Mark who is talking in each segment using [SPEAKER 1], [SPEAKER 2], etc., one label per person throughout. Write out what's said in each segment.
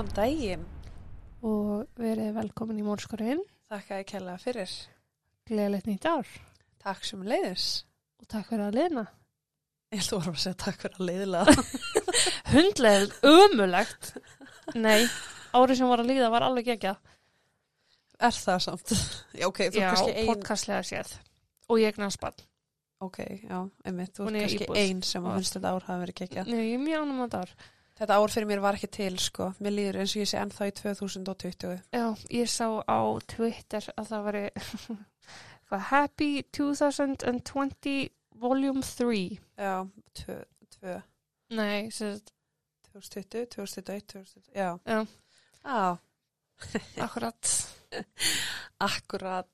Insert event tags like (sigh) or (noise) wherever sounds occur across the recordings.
[SPEAKER 1] Góðan daginn.
[SPEAKER 2] og verið velkomin í mórskorinn.
[SPEAKER 1] Þakka ég kella fyrir.
[SPEAKER 2] Gleðilegt nýtt ár
[SPEAKER 1] Takk sem leiðis.
[SPEAKER 2] og takk fyrir að liðna.
[SPEAKER 1] Ég ætla að segja takk fyrir að leiðilega. (laughs)
[SPEAKER 2] Hundleð, ömulegt. Nei, árið sem var að líða var alveg ekki
[SPEAKER 1] er það samt? Já, ok, þú er
[SPEAKER 2] Já,
[SPEAKER 1] kannski ein...
[SPEAKER 2] podcastlega séð. Og ég egnast bann.
[SPEAKER 1] Ok, já, einmitt. Þú er kannski
[SPEAKER 2] íbúð.
[SPEAKER 1] ein sem að finnst þetta ár hafa verið gekja.
[SPEAKER 2] Nei, ég er mjög ánum að ár.
[SPEAKER 1] Þetta ár fyrir mér var ekki til, sko. Mér líður eins og ég sé ennþá í 2020.
[SPEAKER 2] Já, ég sá á Twitter að það (laughs) hvað, Happy 2020 Volume 3.
[SPEAKER 1] Já, tvö, tvö.
[SPEAKER 2] Nei, sér,
[SPEAKER 1] 2020, 2021, 2020, já.
[SPEAKER 2] Já.
[SPEAKER 1] Já, (laughs)
[SPEAKER 2] akkurat.
[SPEAKER 1] akkurat.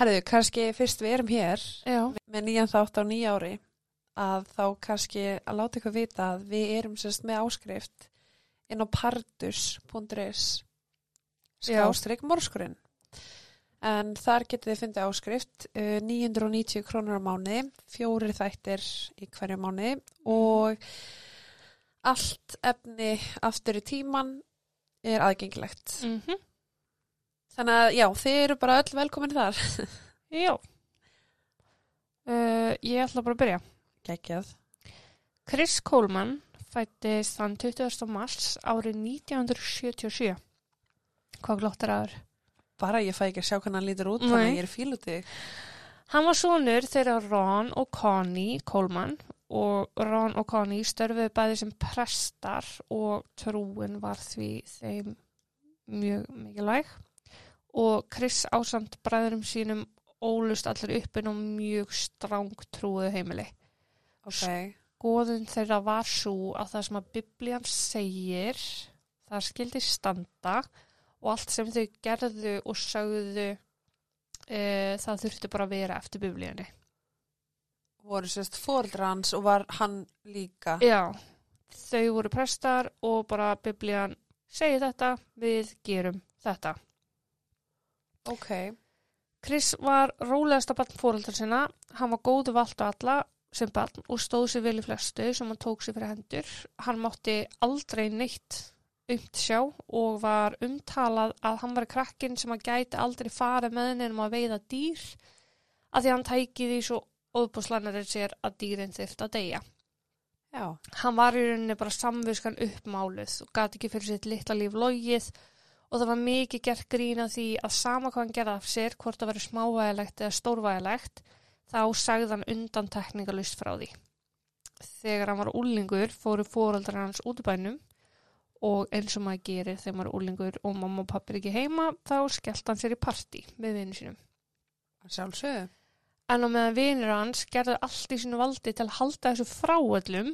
[SPEAKER 1] Herðu, kannski fyrst við erum hér
[SPEAKER 2] Já,
[SPEAKER 1] með nýjan þátt á nýja ári að þá kannski að láta ykkur vita að við erum sérst með áskrift inn á pardus.is
[SPEAKER 2] Já.
[SPEAKER 1] skástrík morskurinn en þar getið þið fundið áskrift uh, 990 krónur á mánu fjórir þættir í hverju mánu og allt efni aftur í tíman er aðgengilegt
[SPEAKER 2] mhm.
[SPEAKER 1] þannig að já, þið eru bara öll velkomin þar (laughs)
[SPEAKER 2] Já. Uh, ég ætla bara að byrja.
[SPEAKER 1] Gækjað
[SPEAKER 2] Chris Coleman fættist þann 20. mars árið 1977. Hvað glottar aður?
[SPEAKER 1] bara ég fæ ekki að sjá hvernig hann lítur út þannig að ég er fíl út í þig
[SPEAKER 2] Hann var sonur þeirra Ron og Connie Coleman og Ron og Connie störfuðu bæði sem prestar og trúin var því þeim mjög mikilvæg og Chris ásamt bræðurum sínum ólust allir uppin og mjög stráng trúið heimili.
[SPEAKER 1] Ok,
[SPEAKER 2] Góðun þeirra var svo að það sem að biblían segir, það skildi standa og allt sem þau gerðu og sögðu e, það þurfti bara að vera eftir biblíunni.
[SPEAKER 1] voru sérst fóreldra hans og var hann líka
[SPEAKER 2] Já, þau voru prestar og bara biblían segi þetta, við gerum þetta.
[SPEAKER 1] ok,
[SPEAKER 2] Chris var rólegasta barn fóreldra sinna, hann var góðu vald á alla sem barn og stóð sér vel í flestu sem hann tók sér fyrir hendur. Hann mátti aldrei neitt umt sjá og var umtalað að hann var krakkin sem að gæti aldrei farið með henni um að veiða dýr að því hann tæki því svo óbúslanarinn sér að dýrin þyrft að deyja.
[SPEAKER 1] já
[SPEAKER 2] Hann var í rauninni bara samviskan uppmáluð og gati ekki fyrir sitt litla líf logið og það var mikið gert grína því að sama hvað hann gerði af sér, hvort það verið smávægilegt eða stórvægilegt, þá sagði hann undan tekningalust frá því. Þegar hann var úlingur fóru fóreldrar hans út í bænum og eins og maður gerir þegar maður er úlingur og mamma og pappi er ekki heima, þá skellt hann sér í partí með vinnu sínum.
[SPEAKER 1] sjálfsögðu
[SPEAKER 2] En á meðan vinur hans gerði allt í sínu valdi til að halda þessu frá öllum,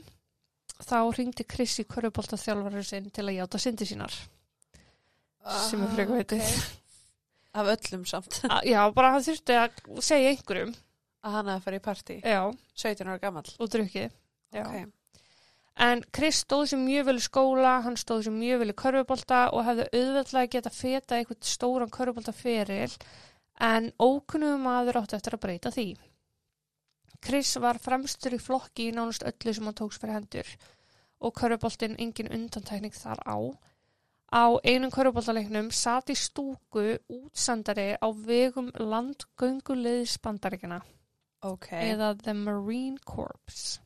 [SPEAKER 2] þá ringdi Chris í körfubolta þjálfarið sinn til að játa syndi sínar. Sem er frekar veitið.
[SPEAKER 1] Ah, af öllum samt
[SPEAKER 2] A- (laughs) Já, bara hann þurfti að segja einhverjum.
[SPEAKER 1] Að hann hefði farið í partí
[SPEAKER 2] Já,
[SPEAKER 1] 17 ára gamall
[SPEAKER 2] og drukkið. Já.
[SPEAKER 1] ok,
[SPEAKER 2] En Chris stóð sér mjög vel í skóla, hann stóð sér mjög vel í körfubolta og hefði auðveldlega geta feta eitthvað stóran körfubolta feril en ókunnum maður átti eftir að breyta því. Chris var fremstur í flokki í nánast öllu sem hann tóks fyrir hendur og körfuboltin engin undantækning þar á. Á einum körfuboltaleiknum sat í stúku útsandari á vegum landgöngulegðis bandaríkina
[SPEAKER 1] ok
[SPEAKER 2] eða The Marine Corps.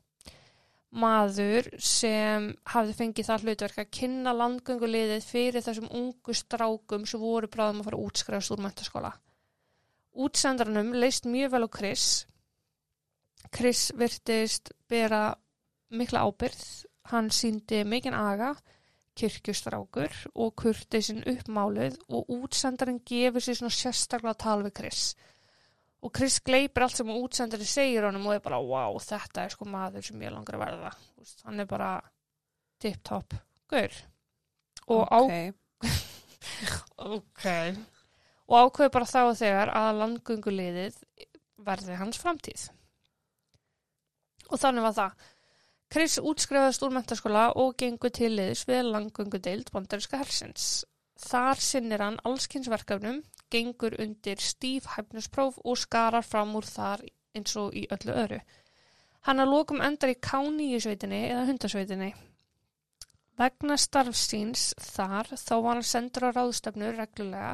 [SPEAKER 2] Maður sem hafði fengið það hlutverk að kynna landgönguliðið fyrir þessum ungu strákum sem voru bráðum að fara að útskrifast úr mentaskóla. Útsendaranum leist mjög vel á Chris. Chris virtist bera mikla ábyrð. Hann síndi mikinn aga, kirkjustrákur og kurti sinn uppmáluð og útsendarinn gefur sér svona sérstaklega tal við Chris og Chris gleipir allt sem útsendari segir honum og er bara, wow, þetta er sko maður sem ég langar að verða. Veist, Hann er bara tip-top gaur. Og,
[SPEAKER 1] ok,
[SPEAKER 2] á, (laughs) okay. og ákveður bara þá og þegar að landgönguliðið verði hans framtíð. Og þannig var það. Chris útskrifaðist úr mentaskóla og gengur til liðs við landgöngudeild bandarinska hersins. Þar sinnir hann allskynnsverkefnum, gengur undir stíf hæfnuspróf og skarar fram úr þar eins og í öllu öru. Hann að lokum endar í káni í sveitinni eða hundasveitinni. Vegna starfsíns þar þá var hann sendur á ráðstöfnu reglulega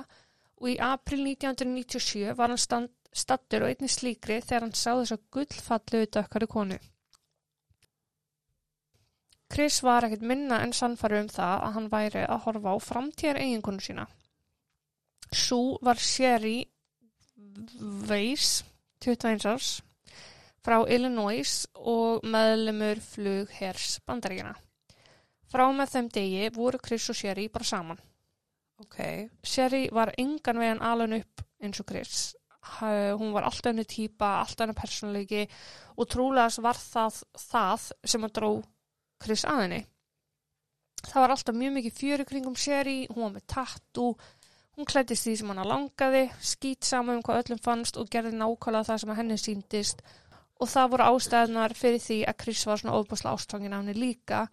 [SPEAKER 2] og í april 1997 var hann stand, stattur og einnig slíkri þegar hann sá þess að gullfallu dökkari konu. Chris var ekkert minna en sannfæru um það að hann væri að horfa á framtíðar eiginkonu sína. Sú var Sherry Weiss, 21 árs, frá Illinois og meðlemur flughers bandaríkina. Frá með þeim degi voru Chris og Sherry bara saman.
[SPEAKER 1] Ok.
[SPEAKER 2] Sherry var engan veginn alveg upp eins og Chris. Hún var alltaf henni típa, alltaf henni persónleiki og trúlega var það það sem að dró Chris að henni. Það var alltaf mjög mikið fjöri kringum Sherry, hún var með tattoo, hún klæddist því sem hana langaði, skýt saman um hvað öllum fannst og gerði nákvæmlega það sem að henni síndist og það voru ástæðnar fyrir því að Chris var svona óbúslega ástfangin af henni líka.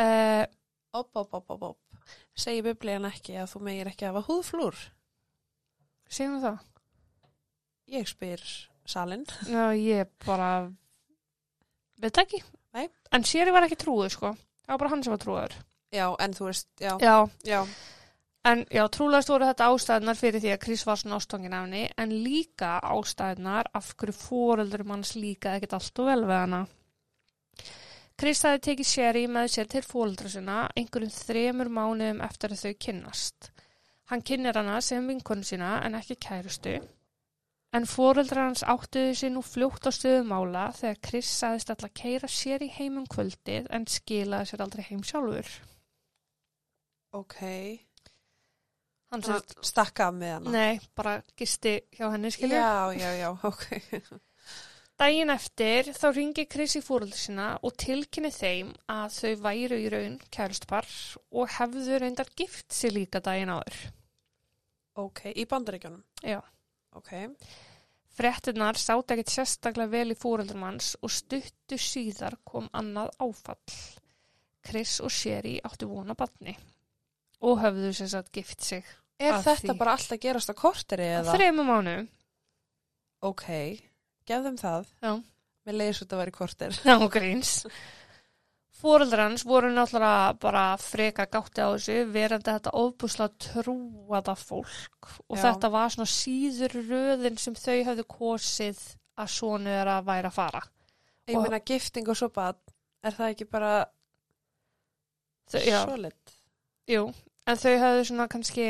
[SPEAKER 2] Uh,
[SPEAKER 1] Opp, opp, opp, opp, opp. Segir biblían ekki að þú megir ekki hafa húðflúr?
[SPEAKER 2] segjum við það?
[SPEAKER 1] Ég spyr salin.
[SPEAKER 2] Já, ég bara veit ekki.
[SPEAKER 1] Nei.
[SPEAKER 2] En Sherry var ekki trúið, sko. Það var bara hann sem var trúiður.
[SPEAKER 1] Já, en þú veist, já,
[SPEAKER 2] Já.
[SPEAKER 1] já.
[SPEAKER 2] En já, trúlegast voru þetta ástæðunar fyrir því að Chris var svona ástofngin af henni, en líka ástæðunar af hverju fóreldurum hans líka ekkert allt og vel við hana. Chris hafi tekið Sherry með sér til fóreldra sinna einhverjum þremur mánuðum eftir að þau kynnast. Hann kynnir hana sem vinkonu sína en ekki kærustu. En fóreldrar hans áttuðu sér nú fljótt á stöðum mála þegar Chris sagðist alltaf keira sér í heimum kvöldið en skilaði sér aldrei heim sjálfur.
[SPEAKER 1] Ok.
[SPEAKER 2] Hann
[SPEAKER 1] Hann stakka með hana.
[SPEAKER 2] Nei, bara gisti hjá henni, skilju.
[SPEAKER 1] Já, já, já, ok.
[SPEAKER 2] Dægin eftir þá ringi Chris í fóröldur sína og tilkynni þeim að þau væru í raun kærustpar og hefðu reyndar gift sér líka dægin áður.
[SPEAKER 1] Ok, í bandaríkjónum.
[SPEAKER 2] Já.
[SPEAKER 1] Ok.
[SPEAKER 2] Frettinnar sátt ekkert sérstaklega vel í fóreldrum hans og stuttu síðar kom annað áfall. Chris og Sherry áttu vona batni og höfðu sér satt gift sig.
[SPEAKER 1] Er þetta
[SPEAKER 2] því.
[SPEAKER 1] bara alltaf gerast á korteri eða?
[SPEAKER 2] Þremu mánu.
[SPEAKER 1] Ok, gefðum það.
[SPEAKER 2] Já.
[SPEAKER 1] Mér leiðis þetta að vera í korter.
[SPEAKER 2] Já, gríns. Fóreldrar hans voru náttúrulega bara freka gátti á þessu, verandi þetta ofbúslega trúaða fólk og
[SPEAKER 1] Já.
[SPEAKER 2] þetta var svona síður röðin sem þau hafðu kosið að svona er að væra að fara.
[SPEAKER 1] Ég
[SPEAKER 2] Og-
[SPEAKER 1] meina gifting og svo bad, er það ekki bara
[SPEAKER 2] Þau, já,
[SPEAKER 1] solid?
[SPEAKER 2] jú, en þau hafðu svona kannski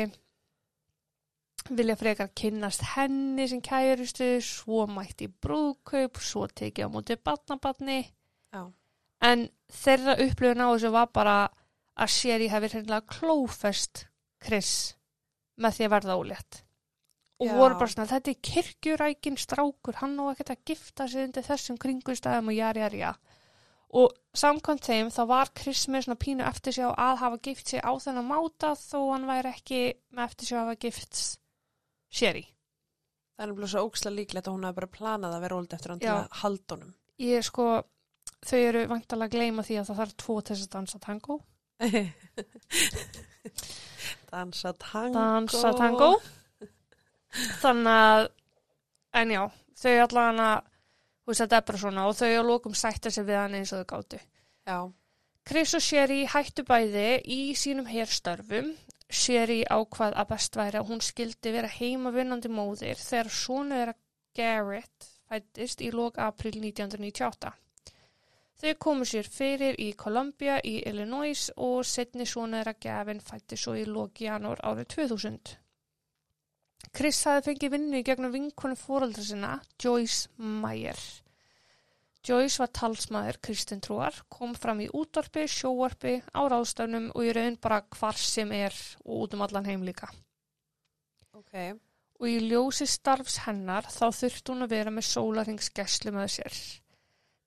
[SPEAKER 2] vilja frekar kynnast henni sem kærustu, svo mætti brúðkaup, svo tekið á móti batnabatni.
[SPEAKER 1] Já.
[SPEAKER 2] En þeirra upplifun á þessu var bara að Sherry hefði hreinlega klófest Chris með því að verða ólétt. Og
[SPEAKER 1] Já.
[SPEAKER 2] voru bara svona, þetta er kirkjurækin strákur, hann á ekkert að gifta sig undir þessum kringustæðum og jari, jari, já. Og samkvæmt þeim þá var Chris með svona pínu eftir sig á að hafa gift sig á þennan máta þó hann væri ekki með eftir sig að hafa gift Sherry.
[SPEAKER 1] Það er nefnilega svo ókslega líklegt að hún hafi bara planað að vera óld eftir hann til að halda honum.
[SPEAKER 2] Ég sko, þau eru vantalega að gleyma því að það þarf tvo til þess að dansa tango. (laughs)
[SPEAKER 1] Dansa tango.
[SPEAKER 2] dansa tango þannig að en já, þau allan að þú veist þetta er bara svona og þau á lókum sætta sig við hann eins og þau gátu
[SPEAKER 1] Já,
[SPEAKER 2] Chris og Sherry hættu bæði í sínum herstörfum Sherry ákvað að best væri að hún skildi vera heimavinnandi móðir þegar svona þeirra Garrett fættist í lók april 1998 Þau komu sér fyrir í Columbia í Illinois og setni svona þeirra Gavin fættist svo í lók janúar árið 2000 Chris hafði fengið vinnu í gegnum vinkonu fóraldra sinna, Joyce Meyer. Joyce var talsmaður Kristin Trúar, kom fram í útvarpi, sjóvarpi, á ráðstafnum og í raun bara hvar sem er og út um allan heim líka.
[SPEAKER 1] ok.
[SPEAKER 2] Og í ljósi starfs hennar þá þurfti hún að vera með sólaringsgæslu með sér.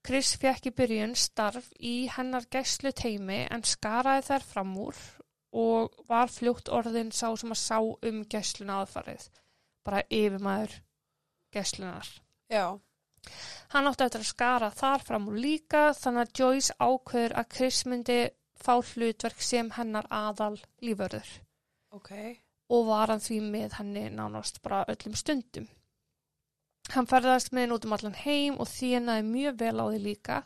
[SPEAKER 2] Chris fekk í byrjun starf í hennar gæslu teimi en skaraði þær fram úr og var fljótt orðin sá sem að sá um gæsluna aðfarið. Bara yfirmaður gæslunar.
[SPEAKER 1] Já,
[SPEAKER 2] Hann átti eftir að skara þar fram úr líka þannig að Joyce ákveður að Chris myndi fá hlutverk sem hennar aðal líförður
[SPEAKER 1] ok.
[SPEAKER 2] og var hann því með henni nánast bara öllum stundum. Hann ferðast með henni út um allan heim og þjónaði mjög vel á því líka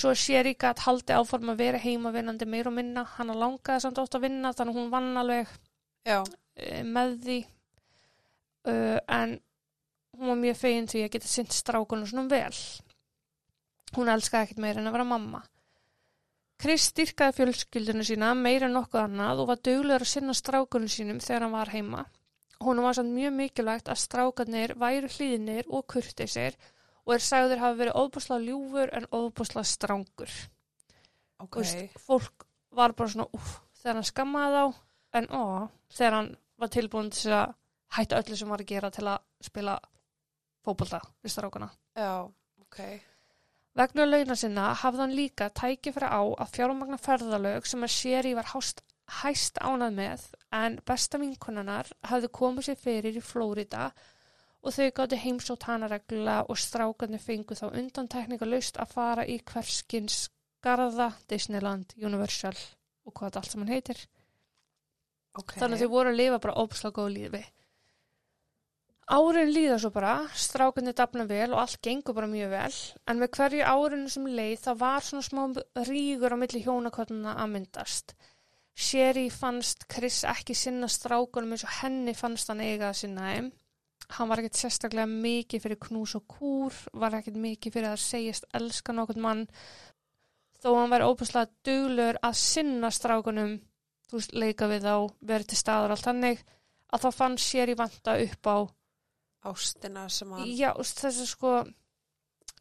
[SPEAKER 2] Svo Sherry gætt haldi áform að vera heima vinnandi meir og minna. Hann langaði samt ótt að vinna þannig að hún vann alveg
[SPEAKER 1] Já,
[SPEAKER 2] uh, með því. Uh, en hún var mjög fegin því að geta sint strákunum svona vel. Hún elskaði ekkert meira en að vera mamma. Chris styrkaði fjölskyldinu sína meira en nokkuð annað og var duglegur að sinna strákunum sínum þegar hann var heima. Hún var samt mjög mikilvægt að strákarnir væru hlýðinir og kurteisir og er sagður hafa verið óbúslega ljúfur en óbúslega strángur.
[SPEAKER 1] ok.
[SPEAKER 2] Þú veist, fólk var bara svona úf, þegar hann skammaði þá en ó, þegar hann var tilbúin til að hætta öllu sem var að gera til að spila fótbolta við strákana.
[SPEAKER 1] Já, ok.
[SPEAKER 2] Vegna launa sinna hafði hann líka tækifæri á að fjármagna ferðalög sem að Sherry var hást, hæst ánað með en besta vinkonunnar hafði komið sér fyrir í Flórida og þau gáttu heimsótt hana reglulega og strákarnir fengu þá undan tekníkalust að fara í hverskins Garða, Disneyland, Universal og hvað allt saman heitir.
[SPEAKER 1] Ok.
[SPEAKER 2] Þannig að þau voru að lifa bara óbúslega góð lífi. Árin líða svo bara, strákunni dafna vel og allt gengur bara mjög vel, en með hverju árinu sem leið þá var svona smá rígur á milli hjónakottuna að myndast. Sherry fannst Chris ekki sinna strákunum eins og henni fannst hann eiga að sinna þeim. Hann var ekkert sérstaklega mikið fyrir knús og kúr, var ekkert mikið fyrir að segjast elska nokkurn mann, þó hann var óbúslega duglur að sinna strákunum þú veist, leika við þá, verið til staðar allt hannig, að þá fann í vanta upp á,
[SPEAKER 1] Ástina sem hann...
[SPEAKER 2] já, þessu sko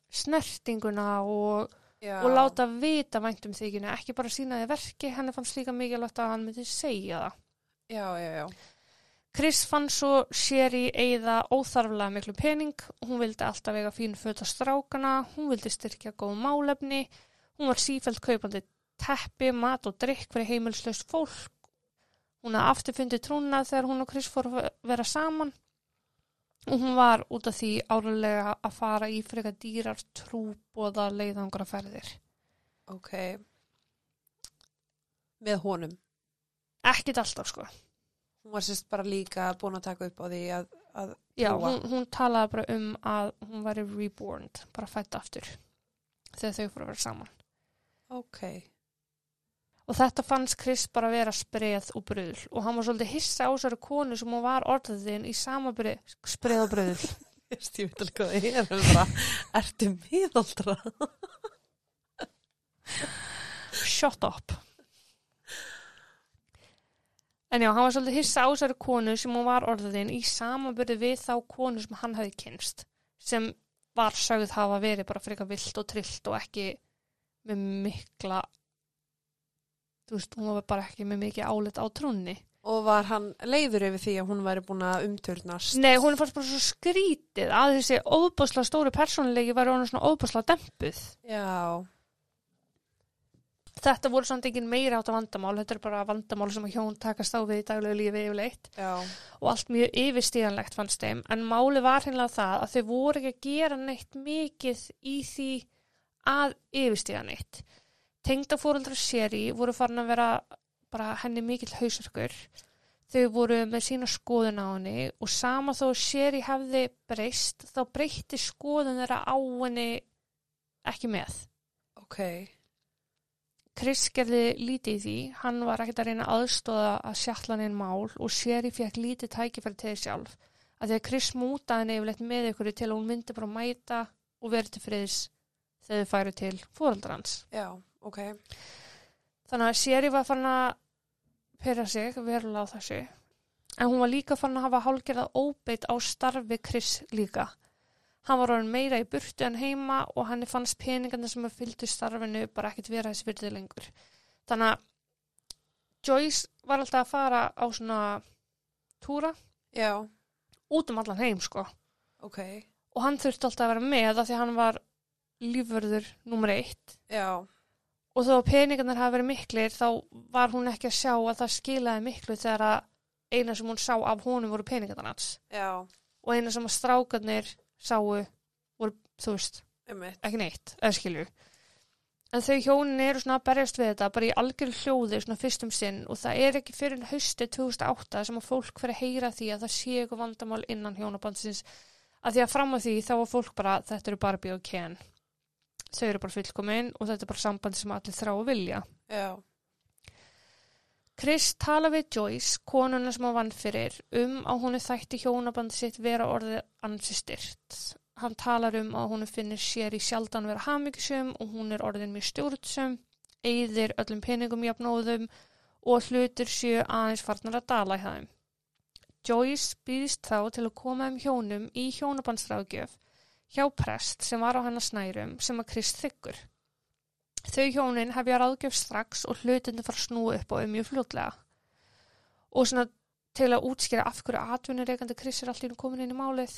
[SPEAKER 2] snertinguna og, og láta vita væntum þykjunu, ekki bara sína því verki, henni fannst líka mikilvægt að hann myndi segja það.
[SPEAKER 1] Já, já, já.
[SPEAKER 2] Chris fann svo sér í eigða óþarflega miklu pening, hún vildi alltaf vega fín föt á strákana, hún vildi styrkja góð málefni, hún var sífælt kaupandi teppi, mat og drikk fyrir heimilslaust fólk. Hún hafði aftur fundið trúna þegar hún og Chris fór að vera saman og hún var út af því árlega að fara í frekar dýrar trúbóða leiðangra ferðir.
[SPEAKER 1] Ok. Með honum.
[SPEAKER 2] Ekkit alltaf sko.
[SPEAKER 1] Hún var sérst bara líka búin að taka upp á því að, að
[SPEAKER 2] Já, hún, hún talaði bara um að hún væri reborn, bara fætt aftur þegar þau fóru að vera saman.
[SPEAKER 1] Ok.
[SPEAKER 2] Og þetta fannst Chris bara vera spreð og bröðl og hann var svolítið hissa á þessari konu sem hún var orðaðinn í sama bröð, spreð og bröðl. (laughs)
[SPEAKER 1] Ég veit alveg hvað það er, en bara, ertu miðaldra? (laughs)
[SPEAKER 2] Shut up. En já, hann var svolítið hissa á þessari konu sem hún var orðaðinn í sama bröð við þá konu sem hann hafði kynst sem var sögð hafa verið bara frekar vilt og trillt og ekki með mikla þú veist, hún var bara ekki með mikið álit á trúnni.
[SPEAKER 1] Og var hann leiður yfir því að hún væri búin að umturnast?
[SPEAKER 2] Nei, hún fannst bara svo skrítið að þessi óbúslega stóri persónulegi var orðin svona óbúslega dempuð.
[SPEAKER 1] Já.
[SPEAKER 2] Þetta voru samt engin meira átt vandamál, þetta er bara vandamál sem að hjón takast á við í daglegu lífi yfirleitt
[SPEAKER 1] Já.
[SPEAKER 2] og allt mjög yfirstíðanlegt fannst þeim, en máli var hinnlega það að þau voru ekki að gera neitt mikið í því að yfirstíða neitt. Tengda fóreldrar séri voru farin að vera bara henni mikill hausarkur. Þau voru með sína skoðun á henni og sama þó séri hefði breyst, þá breytti skoðun þeirra á henni ekki með.
[SPEAKER 1] Ok.
[SPEAKER 2] Chris gerði lítið í því, hann var ekkert að reyna aðstóða að sjalla hann einn mál og Sherry fekk lítið tækifæri til því sjálf. Að því að Chris mútaði henni yfirleitt með ykkur til að hún myndi bara mæta og verið til friðs þegar þau færu til fóröldar hans.
[SPEAKER 1] Já, ok.
[SPEAKER 2] Þannig að Sherry var fann að pyrra sig verulega á þessu. En hún var líka fann að hafa hálgerðað óbeitt á starfi Chris líka. Hann var orðin meira í burtu en heima og hann fannst peningarnir sem að fylgdu starfinu bara ekkert vera þess virði lengur. Þannig að Joyce var alltaf að fara á svona túra
[SPEAKER 1] Já,
[SPEAKER 2] út um allan heim sko.
[SPEAKER 1] ok.
[SPEAKER 2] Og hann þurfti alltaf að vera með af því hann var lífvörður nummer eitt.
[SPEAKER 1] Já,
[SPEAKER 2] Og þó að peningarnir hafa verið miklir þá var hún ekki að sjá að það skilaði miklu þegar að eina sem hún sá af honum voru
[SPEAKER 1] já,
[SPEAKER 2] Og eina sem að strákarnir sáu voru, þú veist,
[SPEAKER 1] einmitt.
[SPEAKER 2] ekki neitt, eða skilju. En þau hjónin eru svona að berjast við þetta bara í algjör hljóði svona fyrstum sinn og það er ekki fyrir hausti 2008 sem að fólk fyrir að heyra því að það sé eitthvað vandamál innan hjónabandsins að því að fram að því þá var fólk bara þetta eru Barbie og Ken. Þau eru bara fullkomin og þetta er bara samband sem allir þrá að vilja.
[SPEAKER 1] Já.
[SPEAKER 2] Chris tala við Joyce, konuna sem hann vann fyrir, um að hún er þætti hjónabandi sitt vera orðið ansi styrt. Hann talar um að hún finnir sér í sjaldan vera hamigisum og hún er orðin mjög stjórnsum, eigðir öllum peningum jafnóðum og hlutur séu aðeins farnar að dala í það. Joyce býðist þá til að koma um hjónum í hjónabandsráðgjöf hjá prest sem var á hennar snærum sem að Chris þykkur. Þau hjónin hefja ráðgjöf strax og hlutinu fara að snúa upp á um mjög fljótlega. Og svona til að útskýra af hverju atvinnureikandi Chris er allir komin inn í málið.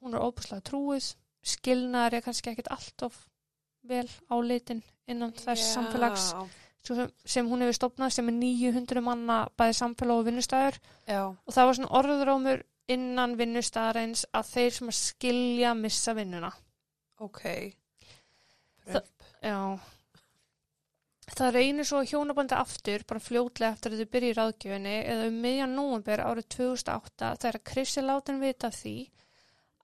[SPEAKER 2] Hún er óbúslega trúið, skilnaðar er kannski ekkit alltof vel á litin innan þess samfélags sem, hún hefur stopnað sem er 900 manna bæði samfélag og vinnustæður og það var svona orðurómur innan vinnustæðarins að þeir sem að skilja missa vinnuna.
[SPEAKER 1] Ok. Prump.
[SPEAKER 2] Já. Það reynir svo hjónabandi aftur, bara fljótlega eftir að þau byrja í ráðgjöfinni eða um miðjan nóvember árið 2008 þegar Chris er látin vita því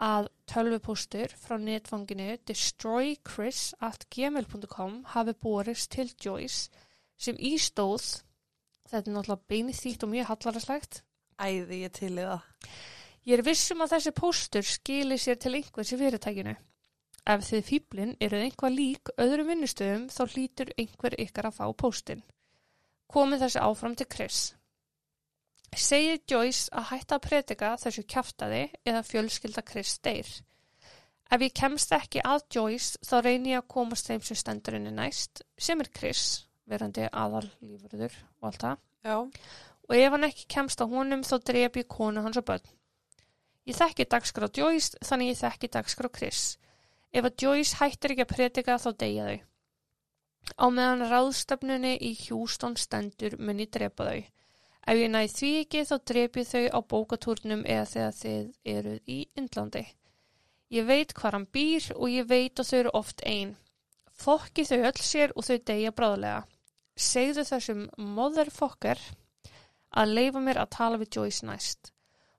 [SPEAKER 2] að tölvupóstur frá netfanginu destroychris.gmail.com hafi borist til Joyce sem ístóð, þetta er náttúrulega beinið þýtt og mjög hallararslegt,
[SPEAKER 1] Æði ég til í það.
[SPEAKER 2] Ég er vissum að þessi póstur skili sér til einhvers í fyrirtækinu. Ef þið fýblin eruð einhvað lík öðrum vinnustöðum þá hlýtur einhver ykkar að fá póstin. Komið þessi áfram til Chris. Segir Joyce að hætta að predika þessu kjaftaði eða fjölskylda Chris deyr. Ef ég kemst ekki að Joyce þá reynir ég að komast þeim sem stendur henni næst, sem er Chris, verandi aðal lífurður og allt það
[SPEAKER 1] Já.
[SPEAKER 2] Og ef hann ekki kemst að honum þá drep ég konu hans og börn. Ég þekki dagskrá Joyce þannig ég þekki dagskrá Chris. Ef að Joyce hættir ekki að predika þá deyja þau. Á meðan ráðstöfnunni í Houston stendur mun ég drepa þau. Ef ég næði því ekki þá drep ég þau á bókatúrnum eða þegar þið eruð í Indlandi. Ég veit hvar hann býr og ég veit að þau eru oft ein. Fokki þau öll sér og þau deyja bráðlega. Segðu þessum motherfucker að leifa mér að tala við Joyce næst.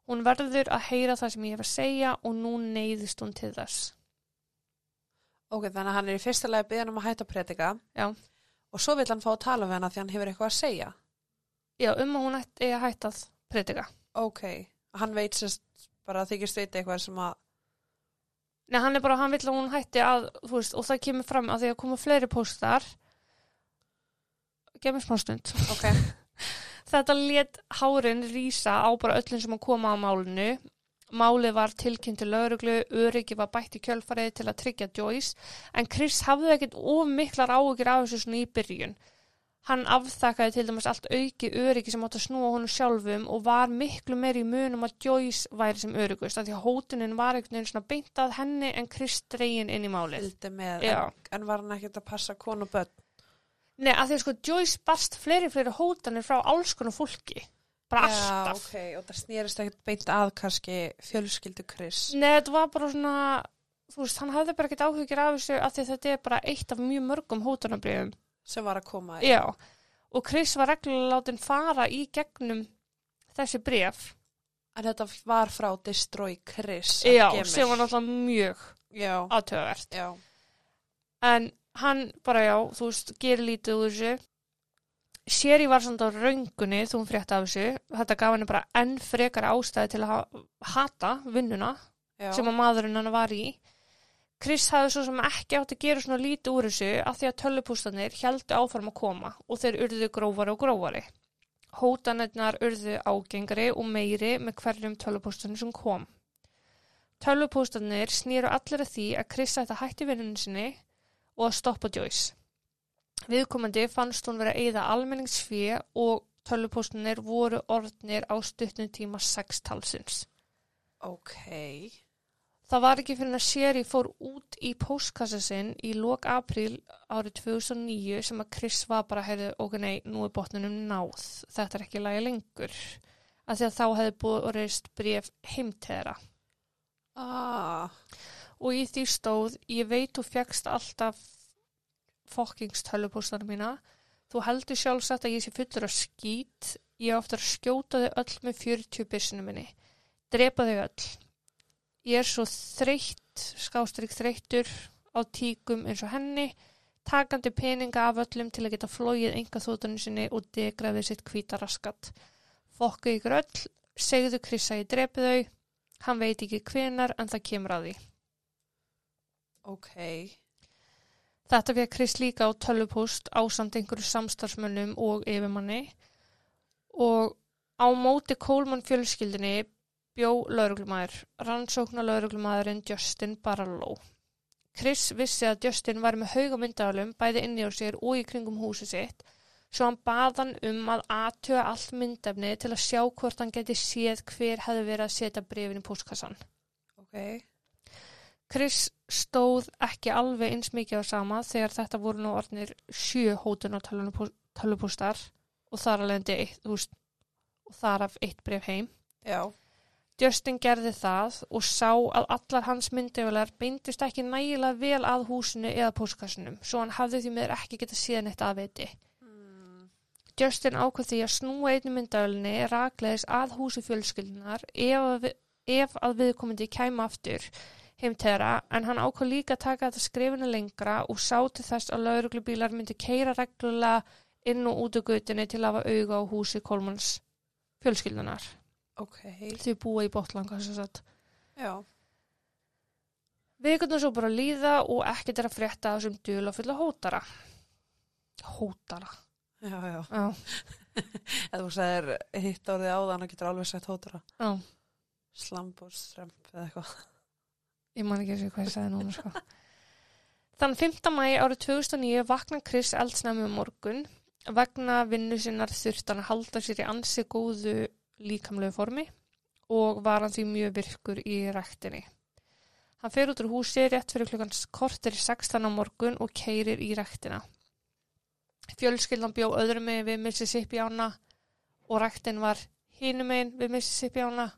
[SPEAKER 2] Hún verður að heyra það sem ég hef að segja og nú neyðist hún til þess.
[SPEAKER 1] Ok, þannig að hann er í fyrsta lagi byggðan um að hætta að predika.
[SPEAKER 2] Já.
[SPEAKER 1] Og svo vill hann fá að tala við hana því hann hefur eitthvað að segja.
[SPEAKER 2] Já, um að hún ætti að hætta að predika.
[SPEAKER 1] Ok. Hann veit sérst bara að þykist veit eitthvað sem að...
[SPEAKER 2] Nei, hann er bara, hann vill að hún hætti að, þú veist, og það kemur fram að því að koma fleiri póstar. Gef mér smá stund.
[SPEAKER 1] Ok.
[SPEAKER 2] Þetta let hárin rísa á bara öllum sem að koma á málinu. Málið var tilkynnt til lauruglu, öryggi var bætt í kjölfarið til að tryggja Joyce, en Chris hafði ekkert of miklar áhugir af þessu svona í byrjun. Hann afþakkaði til dæmis allt auki öryggi sem átt að snúa honum sjálfum og var miklu meir í munum að Joyce væri sem öryggust, af því að hótunin var einhvern veginn svona beint að henni en Chris dregin inn í málið.
[SPEAKER 1] Hildi með.
[SPEAKER 2] Já.
[SPEAKER 1] En, var hann ekkert að passa konu börn?
[SPEAKER 2] Nei, af því að sko Joyce barst fleiri fleiri hótanir frá alls konar fólki. Bara alltaf.
[SPEAKER 1] Já, ok. Og það snýrist ekkert beint að kannski fjölskyldu Chris.
[SPEAKER 2] Nei, þetta var bara svona, þú veist, hann hafði bara ekkert áhugir af þessu af því þetta er bara eitt af mjög mörgum hótunabriðum.
[SPEAKER 1] Sem var að koma.
[SPEAKER 2] Já, og Chris var reglulega látin fara í gegnum þessi bref.
[SPEAKER 1] En þetta var frá Destroy Chris.
[SPEAKER 2] Já, sem var náttúrulega mjög
[SPEAKER 1] Já.
[SPEAKER 2] aðtöðavert.
[SPEAKER 1] Já.
[SPEAKER 2] En hann bara, já, þú veist, gerir lítið úr þessu. Sherry var samt á röngunni þú hún frétti af þessu. Þetta gaf henni bara enn frekar ástæði til að ha hata vinnuna
[SPEAKER 1] Já.
[SPEAKER 2] sem að maðurinn hann var í. Chris hafði svo sem ekki átt að gera svona lítið úr þessu af því að tölvupústanir heldu áfram að koma og þeir urðu grófari og grófari. Hótanirnar urðu ágengari og meiri með hverjum tölvupústanir sem kom. Tölvupústanir snýru allir að því að Chris ætti að hætti vinnunum sinni og að stoppa Joyce. Viðkomandi fannst hún vera að eyða almenningsfíi og tölvupústanir voru orðnir á stutnum tíma sextalsins.
[SPEAKER 1] Ok.
[SPEAKER 2] Það var ekki fyrir að Sherry fór út í póstkassa sinn í lok apríl árið 2009 sem að Chris var bara, heyrðu, ok, nei, nú er botninum náð. Þetta er ekki lagi lengur. Af því að þá hefði borist bref heim til þeirra.
[SPEAKER 1] Ah.
[SPEAKER 2] Og í því stóð, ég veit þú fjagst alltaf fokkings tölvupóstana mína. Þú heldur sjálfsagt að ég sé fullur af skít. Ég að skjóta þau öll með 40 byssinu minni. Drepa þau öll. Ég er svo þreytt, skástrík þreyttur á tíkum eins og henni, takandi peninga af öllum til að geta flóið enga þóttunni sinni og degraði sitt hvíta raskat. Fokku ykkur öll, segðu að ég drepi þau, hann veit ekki hvenar en það kemur að því.
[SPEAKER 1] Ok.
[SPEAKER 2] Þetta fekk Chris líka á tölvupúst á samt einhverju samstarfsmönnum og yfirmanni og á móti Coleman fjölskyldinni bjó lauruglumæður, rannsóknar lauruglumæðurinn Justin Barlow. Chris vissi að Justin var með haugamyndalum bæði inni á sér og í kringum húsi sitt svo hann baðan um að aðtöga allt myndefni til að sjá hvort hann geti séð hver hefði verið að setja brefin í postkassan.
[SPEAKER 1] Ok.
[SPEAKER 2] Chris stóð ekki alveg eins mikið á sama þegar þetta voru nú orðnir sjö hótun á tölvupústar og þar alveg eitt, veist, og þar af eitt bref heim.
[SPEAKER 1] Já.
[SPEAKER 2] Justin gerði það og sá að allar hans myndevelar beindist ekki nægilega vel að húsinu eða póskassinum, svo hann hafði því meður ekki getað síðan eitt aðveiti.
[SPEAKER 1] Mm.
[SPEAKER 2] Justin ákvað því að snúa einu myndavelinni rakleðis að húsi fjölskyldunar ef, ef að viðkomandi kæma aftur heim til þeirra en hann ákvað líka að taka þetta skrifinu lengra og sá til þess að lauruglubílar myndi keira reglulega inn og út á gutinni til að hafa auga á húsi Kolmans fjölskyldunar.
[SPEAKER 1] Ok.
[SPEAKER 2] Þau búa í botlanga þess að
[SPEAKER 1] Já.
[SPEAKER 2] Vikurnar svo bara líða og ekkert er að frétta þessum dula fulla hótara. Hótara.
[SPEAKER 1] Já, já.
[SPEAKER 2] Já. (laughs)
[SPEAKER 1] Eða þú sagðir hitt orðið áðan og getur alveg sett hótara.
[SPEAKER 2] Já.
[SPEAKER 1] Slamb og stremp eða eitthvað.
[SPEAKER 2] Ég man ekki að segja hvað ég sagði núna sko. Þann 5. mæ árið 2009 vakna Chris eldsnæmi um morgun. Vegna vinnu sinnar þurft hann að halda sér í ansi góðu líkamlegu formi og var hann því mjög virkur í ræktinni. Hann fer út úr húsi rétt fyrir klukkan kortir í 16 á morgun og keirir í ræktina. Fjölskyldan bjó öðrum megin við Mississippi ána og ræktin var hinum megin við Mississippi ána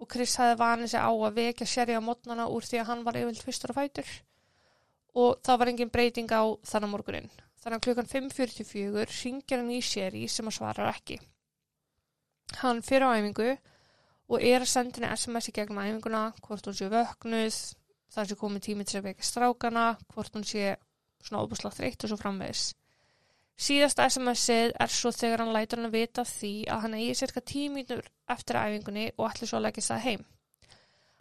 [SPEAKER 2] og Chris hafði vanið sig á að vekja sérri á mótnana úr því að hann var yfirlt fyrstur á fætur og það var engin breyting á þannig morgunin. Þannig að klukkan 5.44 ringir hann í sérri sem að svarar ekki. Hann fyrir á æfingu og er að senda henni SMS í gegnum æfinguna, hvort hún sé vöknuð, það sé komið tími til að vekja strákana, hvort hún sé svona óbúslega þreytt og svo framvegis. Síðasta SMS-ið er svo þegar hann lætur hann að vita því að hann eigi cirka tíminur eftir æfingunni og ætli svo að leggja það heim.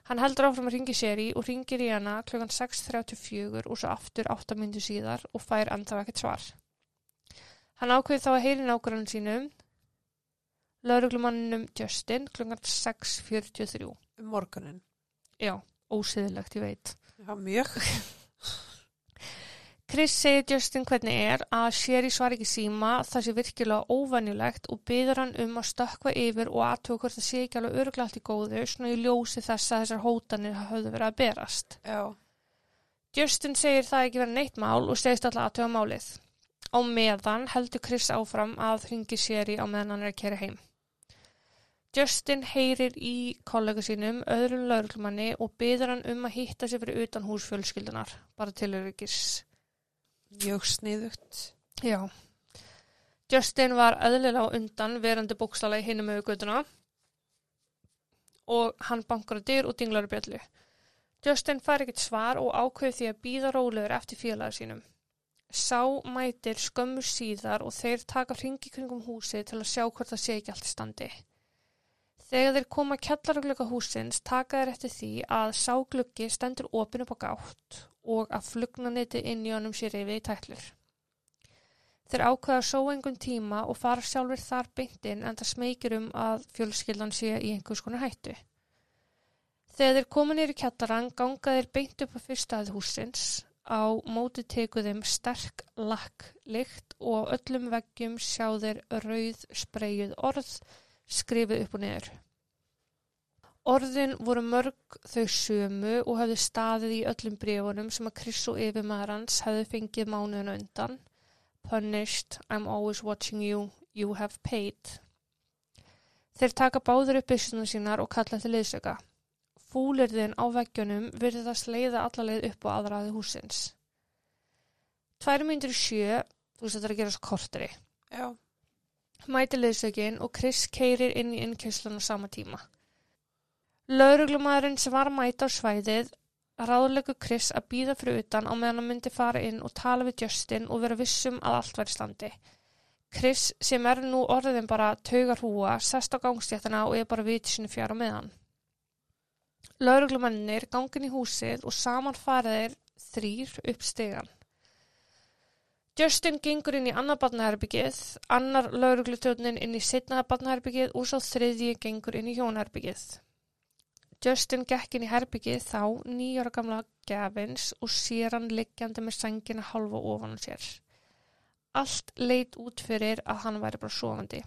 [SPEAKER 2] Hann heldur áfram að ringi sér í og ringir í hana klukkan 6.34 og svo aftur 8 myndu síðar og fær ennþá ekkert svar. Hann ákveði þá að heyri nákvæmum sínum, lauruglumanninum Justin klukkan 6.43.
[SPEAKER 1] Um morgunin.
[SPEAKER 2] Já, ósiðilegt, ég veit.
[SPEAKER 1] Já, mjög. (laughs)
[SPEAKER 2] Chris segir Justin hvernig er að Sherry svar ekki síma það sé virkilega óvenjulegt og byður hann um að stökkva yfir og aðtöku hvort það sé ekki alveg öruglega allt í góðu svona í ljósi þess að þessar hótanir hafðu verið að berast.
[SPEAKER 1] Já.
[SPEAKER 2] Justin segir það ekki verið neitt mál og segist alltaf aðtöga málið. Á meðan heldur Chris áfram að hringi Sherry á meðan hann er að kera heim. Justin heyrir í kollega sínum, öðrum lauruglumanni og byður hann um að hitta sig fyrir utan húsfjölskyldunar, bara til öryggis.
[SPEAKER 1] Mjög sniðugt.
[SPEAKER 2] Já. Justin var eðlilega á undan verandi bókstala í hinum auðgötuna og hann bankar á dyr og dinglar í bjallu. Justin fær ekkert svar og ákveði því að býða rólegur eftir félaga sínum. Sá mætir skömmu síðar og þeir taka hringi kringum húsi til að sjá hvort það sé ekki allt í standi. Þegar þeir koma kjallarugluga húsins taka þeir eftir því að ságluggi stendur opin upp á gátt og að flugnaniti inn í honum sé reyfið í tætlur. Þeir ákveða að sóa einhvern tíma og fara sjálfur þar beintinn en það smekir um að fjölskyldan sé í einhvers konar hættu. Þegar þeir koma nýri kjallaran ganga þeir beint upp á fyrstaðið húsins. Á móti teku þeim sterk lakklykt og á öllum veggjum sjá þeir rauð spreyjuð orð skrifið upp og niður. Orðin voru mörg þau sömu og hafði staðið í öllum brefunum sem að Chris og yfirmaður hans hefði fengið mánuðinu undan. Punished, I'm always watching you, you have paid. Þeir taka báður upp byssunum sínar og kalla til liðsöka. Fúlirðin á veggjunum virðast leiða allarleið upp á aðraði húsins. Tvær myndir sjö, þú veist þetta er að gera svo kortri,
[SPEAKER 1] Já.
[SPEAKER 2] Mæti liðsökin og Chris keirir inn í innkjöslun á sama tíma. Lauruglumæðurinn sem var að mæta á svæðið ráðlegu Chris að býða fyrir utan á meðan hann myndi fara inn og tala við Justin og vera vissum að allt væri í standi. Chris sem er nú orðin bara taugar húa, sest á gangstéttina og er bara viti sinni fjara með hann. Lauruglumennir gangin í húsið og saman faraðir þrýr upp stegan. Justin gengur inn í annar barnaherbyggið, annar lauruglutjónin inn í setna barnaherbyggið og svo þriðji gengur inn í hjónherbyggið. Justin gekk inn í herbyggið þá nýjára gamla gefins og sér hann liggjandi með sengina halva ofan á sér. Allt leit út fyrir að hann væri bara sofandi.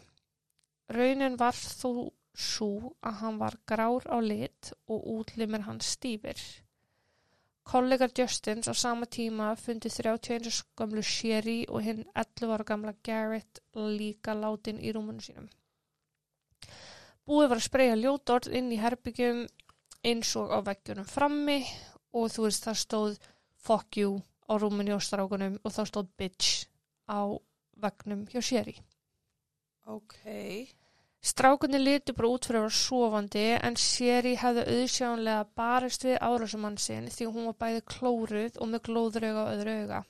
[SPEAKER 2] Raunin var þó svo að hann var grár á lit og útlimir hann stífir. Kollegar Justins á sama tíma fundi 31 skamlu Sherry og hinn 11 ára gamla Garrett líka látin í rúmunu sínum. Búið var að spreja ljótorð inn í herbyggjum eins og á veggjunum frammi og þú veist það stóð fuck you á rúmunu hjá strákunum og þá stóð bitch á vegnum hjá Sherry.
[SPEAKER 1] Ok.
[SPEAKER 2] Strákunni litu bara út fyrir að vera sofandi en Sherry hefði auðsjánlega barist við árasumann sinn því hún var bæði klóruð og með glóðrauga á öðru auga.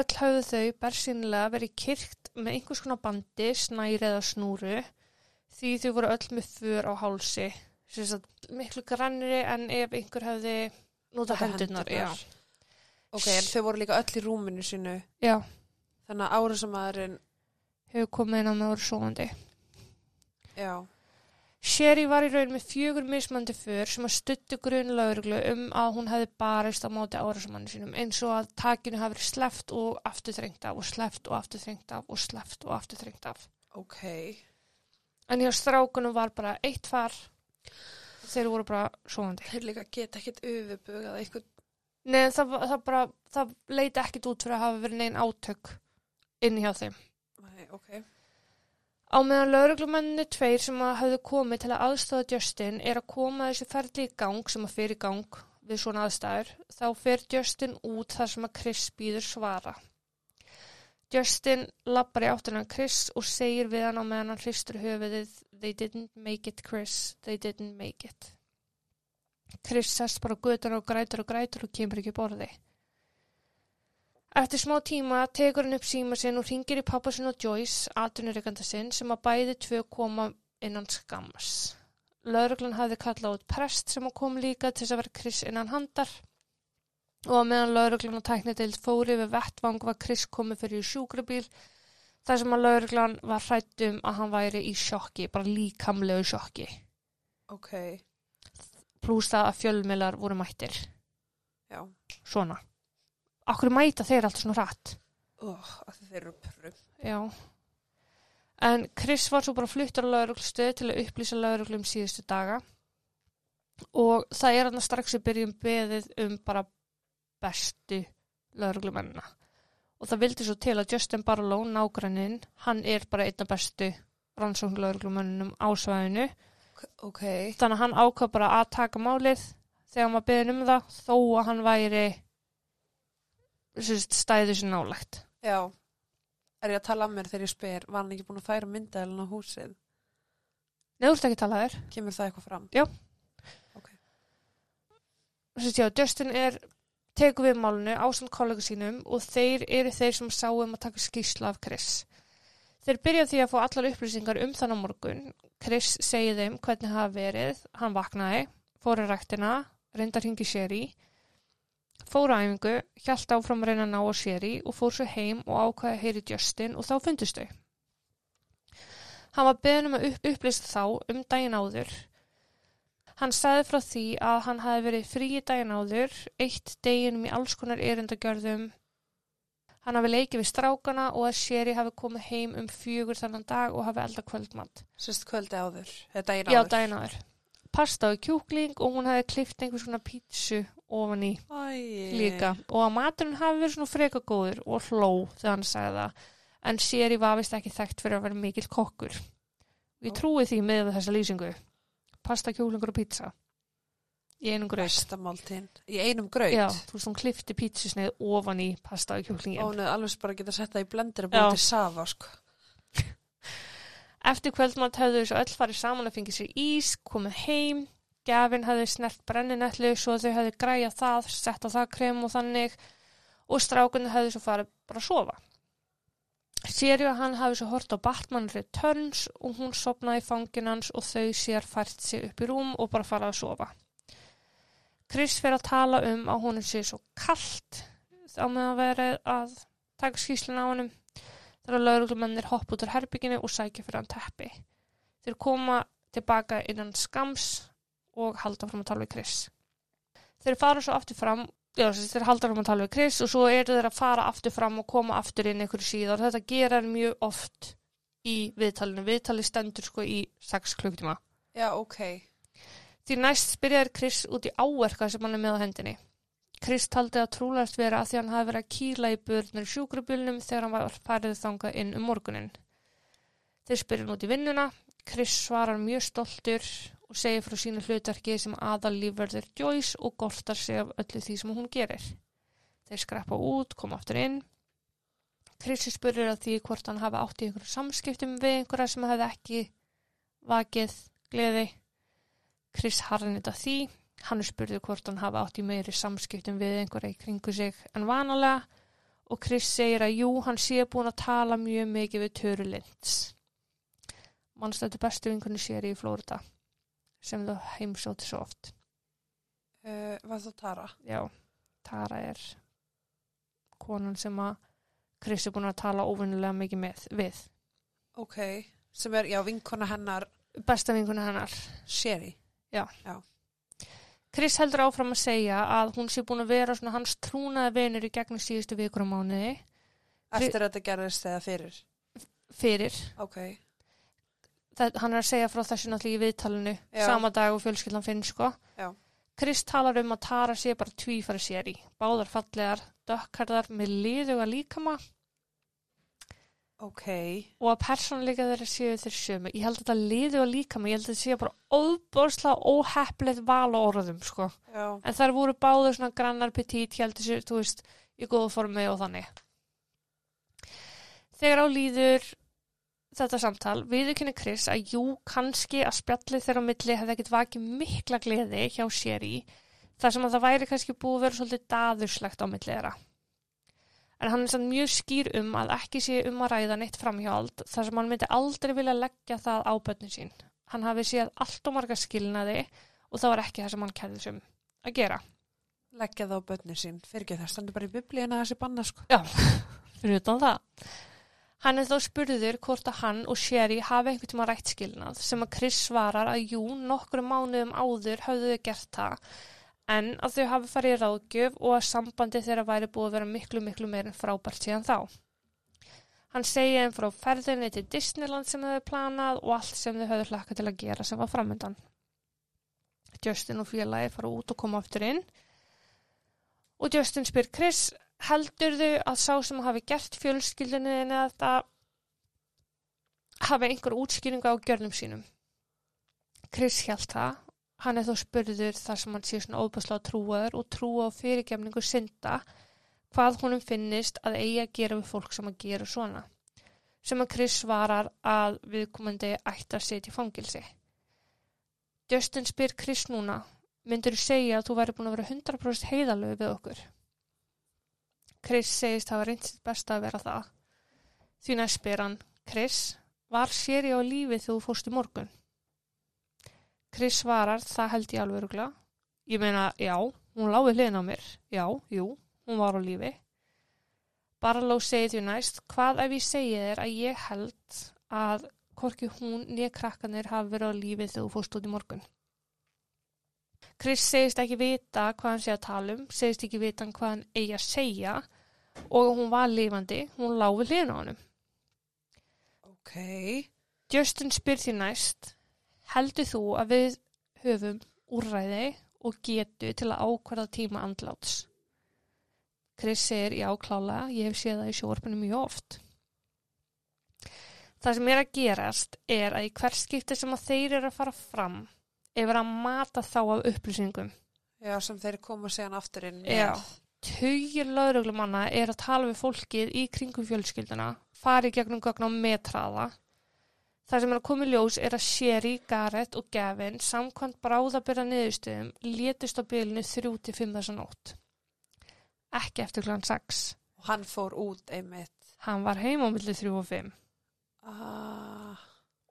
[SPEAKER 2] Öll hafðu þau bersýnilega verið kyrkt með einhvers konar bandi, snæri eða snúru því þau voru öll með för á hálsi. Sérst að miklu grannri en ef einhver hefði notað hendurnar. Já.
[SPEAKER 1] Ok, en þau voru líka öll í rúminu sínu.
[SPEAKER 2] Já,
[SPEAKER 1] Þannig að árásamæðurinn,
[SPEAKER 2] hefur komið inn á með vera sofandi.
[SPEAKER 1] Já,
[SPEAKER 2] Sherry var í raun með fjögur mismandi för sem að stuttu grunn lauruglu um að hún hefði barist á móti árásmanni sínum eins og að takinu hafi verið sleft og aftur þrengt af og sleft og aftur þrengt af og sleft og aftur þrengt af.
[SPEAKER 1] ok.
[SPEAKER 2] En hjá strákunum var bara eitt far þeir voru bara svoandi.
[SPEAKER 1] Þeir líka geta ekkert öfubugað eitthvað.
[SPEAKER 2] Nei, það, var- það bara, það leiti ekkit út fyrir að hafa verið neinn átök inni hjá þeim.
[SPEAKER 1] Nei, ok.
[SPEAKER 2] Á meðan lauruglumenninni tveir sem hafðu komið til að aðstofa Justin er að koma þessu ferli í gang sem að fyrir í gang við svona aðstæður, þá fer Justin út þar sem að Chris býður svara. Justin lappar í áttina að Chris og segir við hann á meðan hann hristur höfuðið They didn't make it Chris, they didn't make it. Chris sest bara á götuna og grætur og grætur og kemur ekki borði. Eftir smá tíma tekur hann upp síma sinn og ringir í pappa sinn og Joyce, atvinnureikanda sinn, sem að bæði tvö koma innan skammars. Lauruglan hafði kallað út prest sem að kom líka til þess að vera Chris innan handar og meðan lauruglan og tæknideild fóri við vettvang var Chris komið fyrir sjúkrabíl þar sem að lauruglan var hrætt um að hann væri í sjokki, bara líkamlegu sjokki.
[SPEAKER 1] Ok,
[SPEAKER 2] Plús það að fjölmiðlar voru mættir.
[SPEAKER 1] já.
[SPEAKER 2] Svona. Akkur mæta þeir allt svona hratt?
[SPEAKER 1] Oh, að þeir eru pröf.
[SPEAKER 2] Já. En Chris var svo bara fluttur á lauruglustöð til að upplýsa lauruglu um síðustu daga og það er hann strax í byrjun beðið um bara bestu lauruglumennina. Og það vildi svo til að Justin Barlow, nágranninn, hann er bara einna bestu rannsókn lauruglumennunum á svæðinu.
[SPEAKER 1] Ok,
[SPEAKER 2] Þannig að hann ákvað bara að taka málið þegar var beðin um það þó að hann væri stæðu sér nálægt.
[SPEAKER 1] já. Er ég að tala að mér þegar ég spyr, var hann ekki búin að færa myndaðilin á húsið?
[SPEAKER 2] Nei, þú ert ekki að tala þér.
[SPEAKER 1] Kemur það eitthvað fram?
[SPEAKER 2] Sérst, já, Justin er teku við málunu ásand kollega sínum og þeir eru þeir sem sáum að taka skýrsla af Chris. Þeir byrja á því að fá allar upplýsingar um þann á morgun. Chris segi þeim hvernig hafa verið, hann vaknaði, fór í ræktina, reyndar hingi Sherry, fór á æfingu, hjælt áfram að reyna að ná á Sherry og fór svo heim og ákvaði að heyri Justin og þá fundust þau. Hann var beðin um að upp upplýsta þá um daginn áður Hann sagði frá því að hann hafi verið frí í daginn áður, eitt deginum í alls konar erindagjörðum. Hann hafi leikið við strákana og að Sherry hafi komið heim um fjögur þannan dag og hafi elda kvöldmatt.
[SPEAKER 1] Sérst kvöldi áður, eða daginn
[SPEAKER 2] Já,
[SPEAKER 1] áður.
[SPEAKER 2] daginn áður. Pasta og kjúkling og hún hafi klift einhvers konar pítsu ofan í
[SPEAKER 1] Æ,
[SPEAKER 2] líka. Og að maturinn hafi verið svona freka góður og hló þegar hann sagði það. En Sherry var vist ekki þekkt fyrir að vera mikill kokkur. Og ég
[SPEAKER 1] Ó.
[SPEAKER 2] trúi því með þessa lýsingu. Pasta, kjúklingur og pizza. Í einum gröð.
[SPEAKER 1] Í einum graut.
[SPEAKER 2] Já, þú veist, hún klifti pítsusneið ofan í pasta og kjúklingin.
[SPEAKER 1] Ónuð alveg bara geta sett það í blendir og búið til safa, sko. (laughs)
[SPEAKER 2] Eftir kvöldmatt höfðu þessu öll farið saman að fengið sér ís, komið heim, Gafin hefði snert brenninetlu svo þau hefði græjað það, sett á það krem og þannig og strákunni hefði svo farið bara að sofa. Sér að hann hafi svo hort á Batman Returns og hún sopnaði fangin hans og þau sér fært sig upp í rúm og bara farað að sofa. Chris fer að tala um að hún sé svo kallt á meðan verið að taka skýsluna á hannum þegar lauruglumennir hopp út úr herbygginu og sækja fyrir hann teppi. Þeir koma tilbaka innan skams og halda fram að tala við Chris. Þeir fara svo aftur fram, já, þeir halda fram að tala við Chris og svo eru þeir að fara aftur fram og koma aftur inn einhverju síðar. Þetta gera hann mjög oft í viðtalinu. Viðtali stendur sko í 6 klukktíma.
[SPEAKER 1] Já, ok.
[SPEAKER 2] Því næst spyrjaður Chris út í áverka sem hann er með á hendinni. Chris taldi að trúlegast vera að því hann hafi verið að kýla í börnur sjúkrubjölnum þegar hann var færið þangað inn um morgunin. Þeir spyrja hann út í vinnuna. Chris svarar mjög stoltur og segir frá sínu hlutverki sem aðal lífverður Joyce og gortar sig af öllu því sem hún gerir. Þeir skreppa út, koma aftur inn. Chrisi spurur að því hvort hann hafa átt í einhverju samskiptum við einhverja sem hefði ekki vakið gleði. Chris harnið að því. Hann spurði hvort hann hafa átt í meiri samskiptum við einhverja í kringu sig en vanalega og Chris segir að jú, hann sé búin að tala mjög mikið við Töru Linds. Mannstættu bestu vinkunni sér í Flórida sem þú heimsóti svo oft.
[SPEAKER 1] Uh, var það Tara?
[SPEAKER 2] Já, Tara er konan sem að Chris er búin að tala óvinnilega mikið með, við.
[SPEAKER 1] Ok. Sem er, já, vinkona hennar
[SPEAKER 2] Besta vinkuna hennar.
[SPEAKER 1] Sherry.
[SPEAKER 2] Chris heldur áfram að segja að hún sé búin að vera svona hans trúnaði vinur í gegnum síðustu vikur á mánuði
[SPEAKER 1] Eftir að þetta gerðist eða fyrir.
[SPEAKER 2] fyrir.
[SPEAKER 1] Ok.
[SPEAKER 2] Það, hann er að segja frá þessu náttúrulega í viðtalinu sama dag og fjölskyldan finn sko.
[SPEAKER 1] Já.
[SPEAKER 2] Chris talar um að Tara sé bara tvífari sér í. Báðar fallegar, dökkarðar með liðuga líkama
[SPEAKER 1] Ok.
[SPEAKER 2] og að persónuleika þeirra séu þeir sömu. Ég held að þetta liðuga líkama, ég held að þetta sé bara óbóðslega óheppilegt val á orðum sko.
[SPEAKER 1] Já.
[SPEAKER 2] En þær voru báður svona grannar petít, heldur sér, þú veist, í góða formi og þannig. Þegar á líður þetta samtal, viðurkenni Chris að jú, kannski að spjallið þeirra á milli hefði ekkert vakið mikla gleði hjá sér í, þar sem að það væri kannski búið að vera svolítið daðurslegt á milli þeirra. En hann er sann mjög skýr um að ekki sé um að ræða neitt framhjáld, þar sem hann myndi aldrei vilja leggja það á bönnin sín. Hann hafi séð allt og marga skilnaði og það var ekki það sem hann kærði sem að gera.
[SPEAKER 1] Leggja það á bönni sín. Fyrir ekki það stendur bara í biblíuna að þessi banna, sko. (laughs)
[SPEAKER 2] fyrir utan það. Hann er þá spurður hvort að hann og Sherry hafi einhvern tíma rætt skilnað sem að Chris svarar að jú, nokkru mánuðum áður hafðu þau gert það en að þau hafi farið í ráðgjöf og að sambandi þeirra væri búið að vera miklu, miklu meir en frábært síðan þá. Hann segi þeim frá ferðinni til Disneyland sem þau hefði planað og allt sem þau höfðu hlakka til að gera sem var framöndan. Justin og félagi fara út og koma aftur inn og Justin spyr Chris heldur þau að sá sem hafi gert fjölskyldunni en þetta hafi einhver útskýringu á gjörnum sínum. Chris held það, hann er þó spurður þar sem hann sé svona óbærslega trúaður og trúa á fyrirgefningu synda hvað honum finnist að eigi að gera við fólk sem að gera svona. Sem að Chris svarar að viðkomandi ætti að setja fangilsi. Justin spyr Chris núna, myndur þú segja að þú væri búin að vera 100% heiðalög við okkur? Chris segist hafa reynst best að vera það. Því næst spyr hann, Chris, var sér ég á lífi þú fórst í morgun? Chris svarar, það held ég alveg öruglega. Ég meina, já, hún láði hliðin á mér. Já, jú, hún var á lífi. Barlow segir því næst, hvað ef ég segi þér að ég held að hvorki hún nýja krakkanir hafi verið á lífi þegar þú fórst út í morgun? Chris segist ekki vita hvað hann sé að tala um, segist ekki vita hvað hann eigi að segja og hún var lifandi, hún láfi hliðin á honum.
[SPEAKER 1] Ok.
[SPEAKER 2] Justin spyr því næst, heldur þú að við höfum úrræði og getu til að ákvarða tíma andláts? Chris segir, já klálega, ég hef séð það í sjóarpinu mjög oft. Það sem er að gerast er að í hver skipti sem að þeir eru að fara fram er verið að mata þá af upplýsingum.
[SPEAKER 1] Já, sem þeir koma síðan aftur inn.
[SPEAKER 2] Já. Tugir lauruglumanna er að tala við fólkið í kringum fjölskylduna, fari gegnum gögn á metraða. Það sem er að koma í ljós er að Sherry, Garrett og Gavin samkvæmt bráðabyrða niðurstöðum létust á bylunu 3-5 þessa nótt. Ekki eftir klan 6.
[SPEAKER 1] Og hann fór út einmitt.
[SPEAKER 2] Hann var heim á milli 3 og 5
[SPEAKER 1] Ah,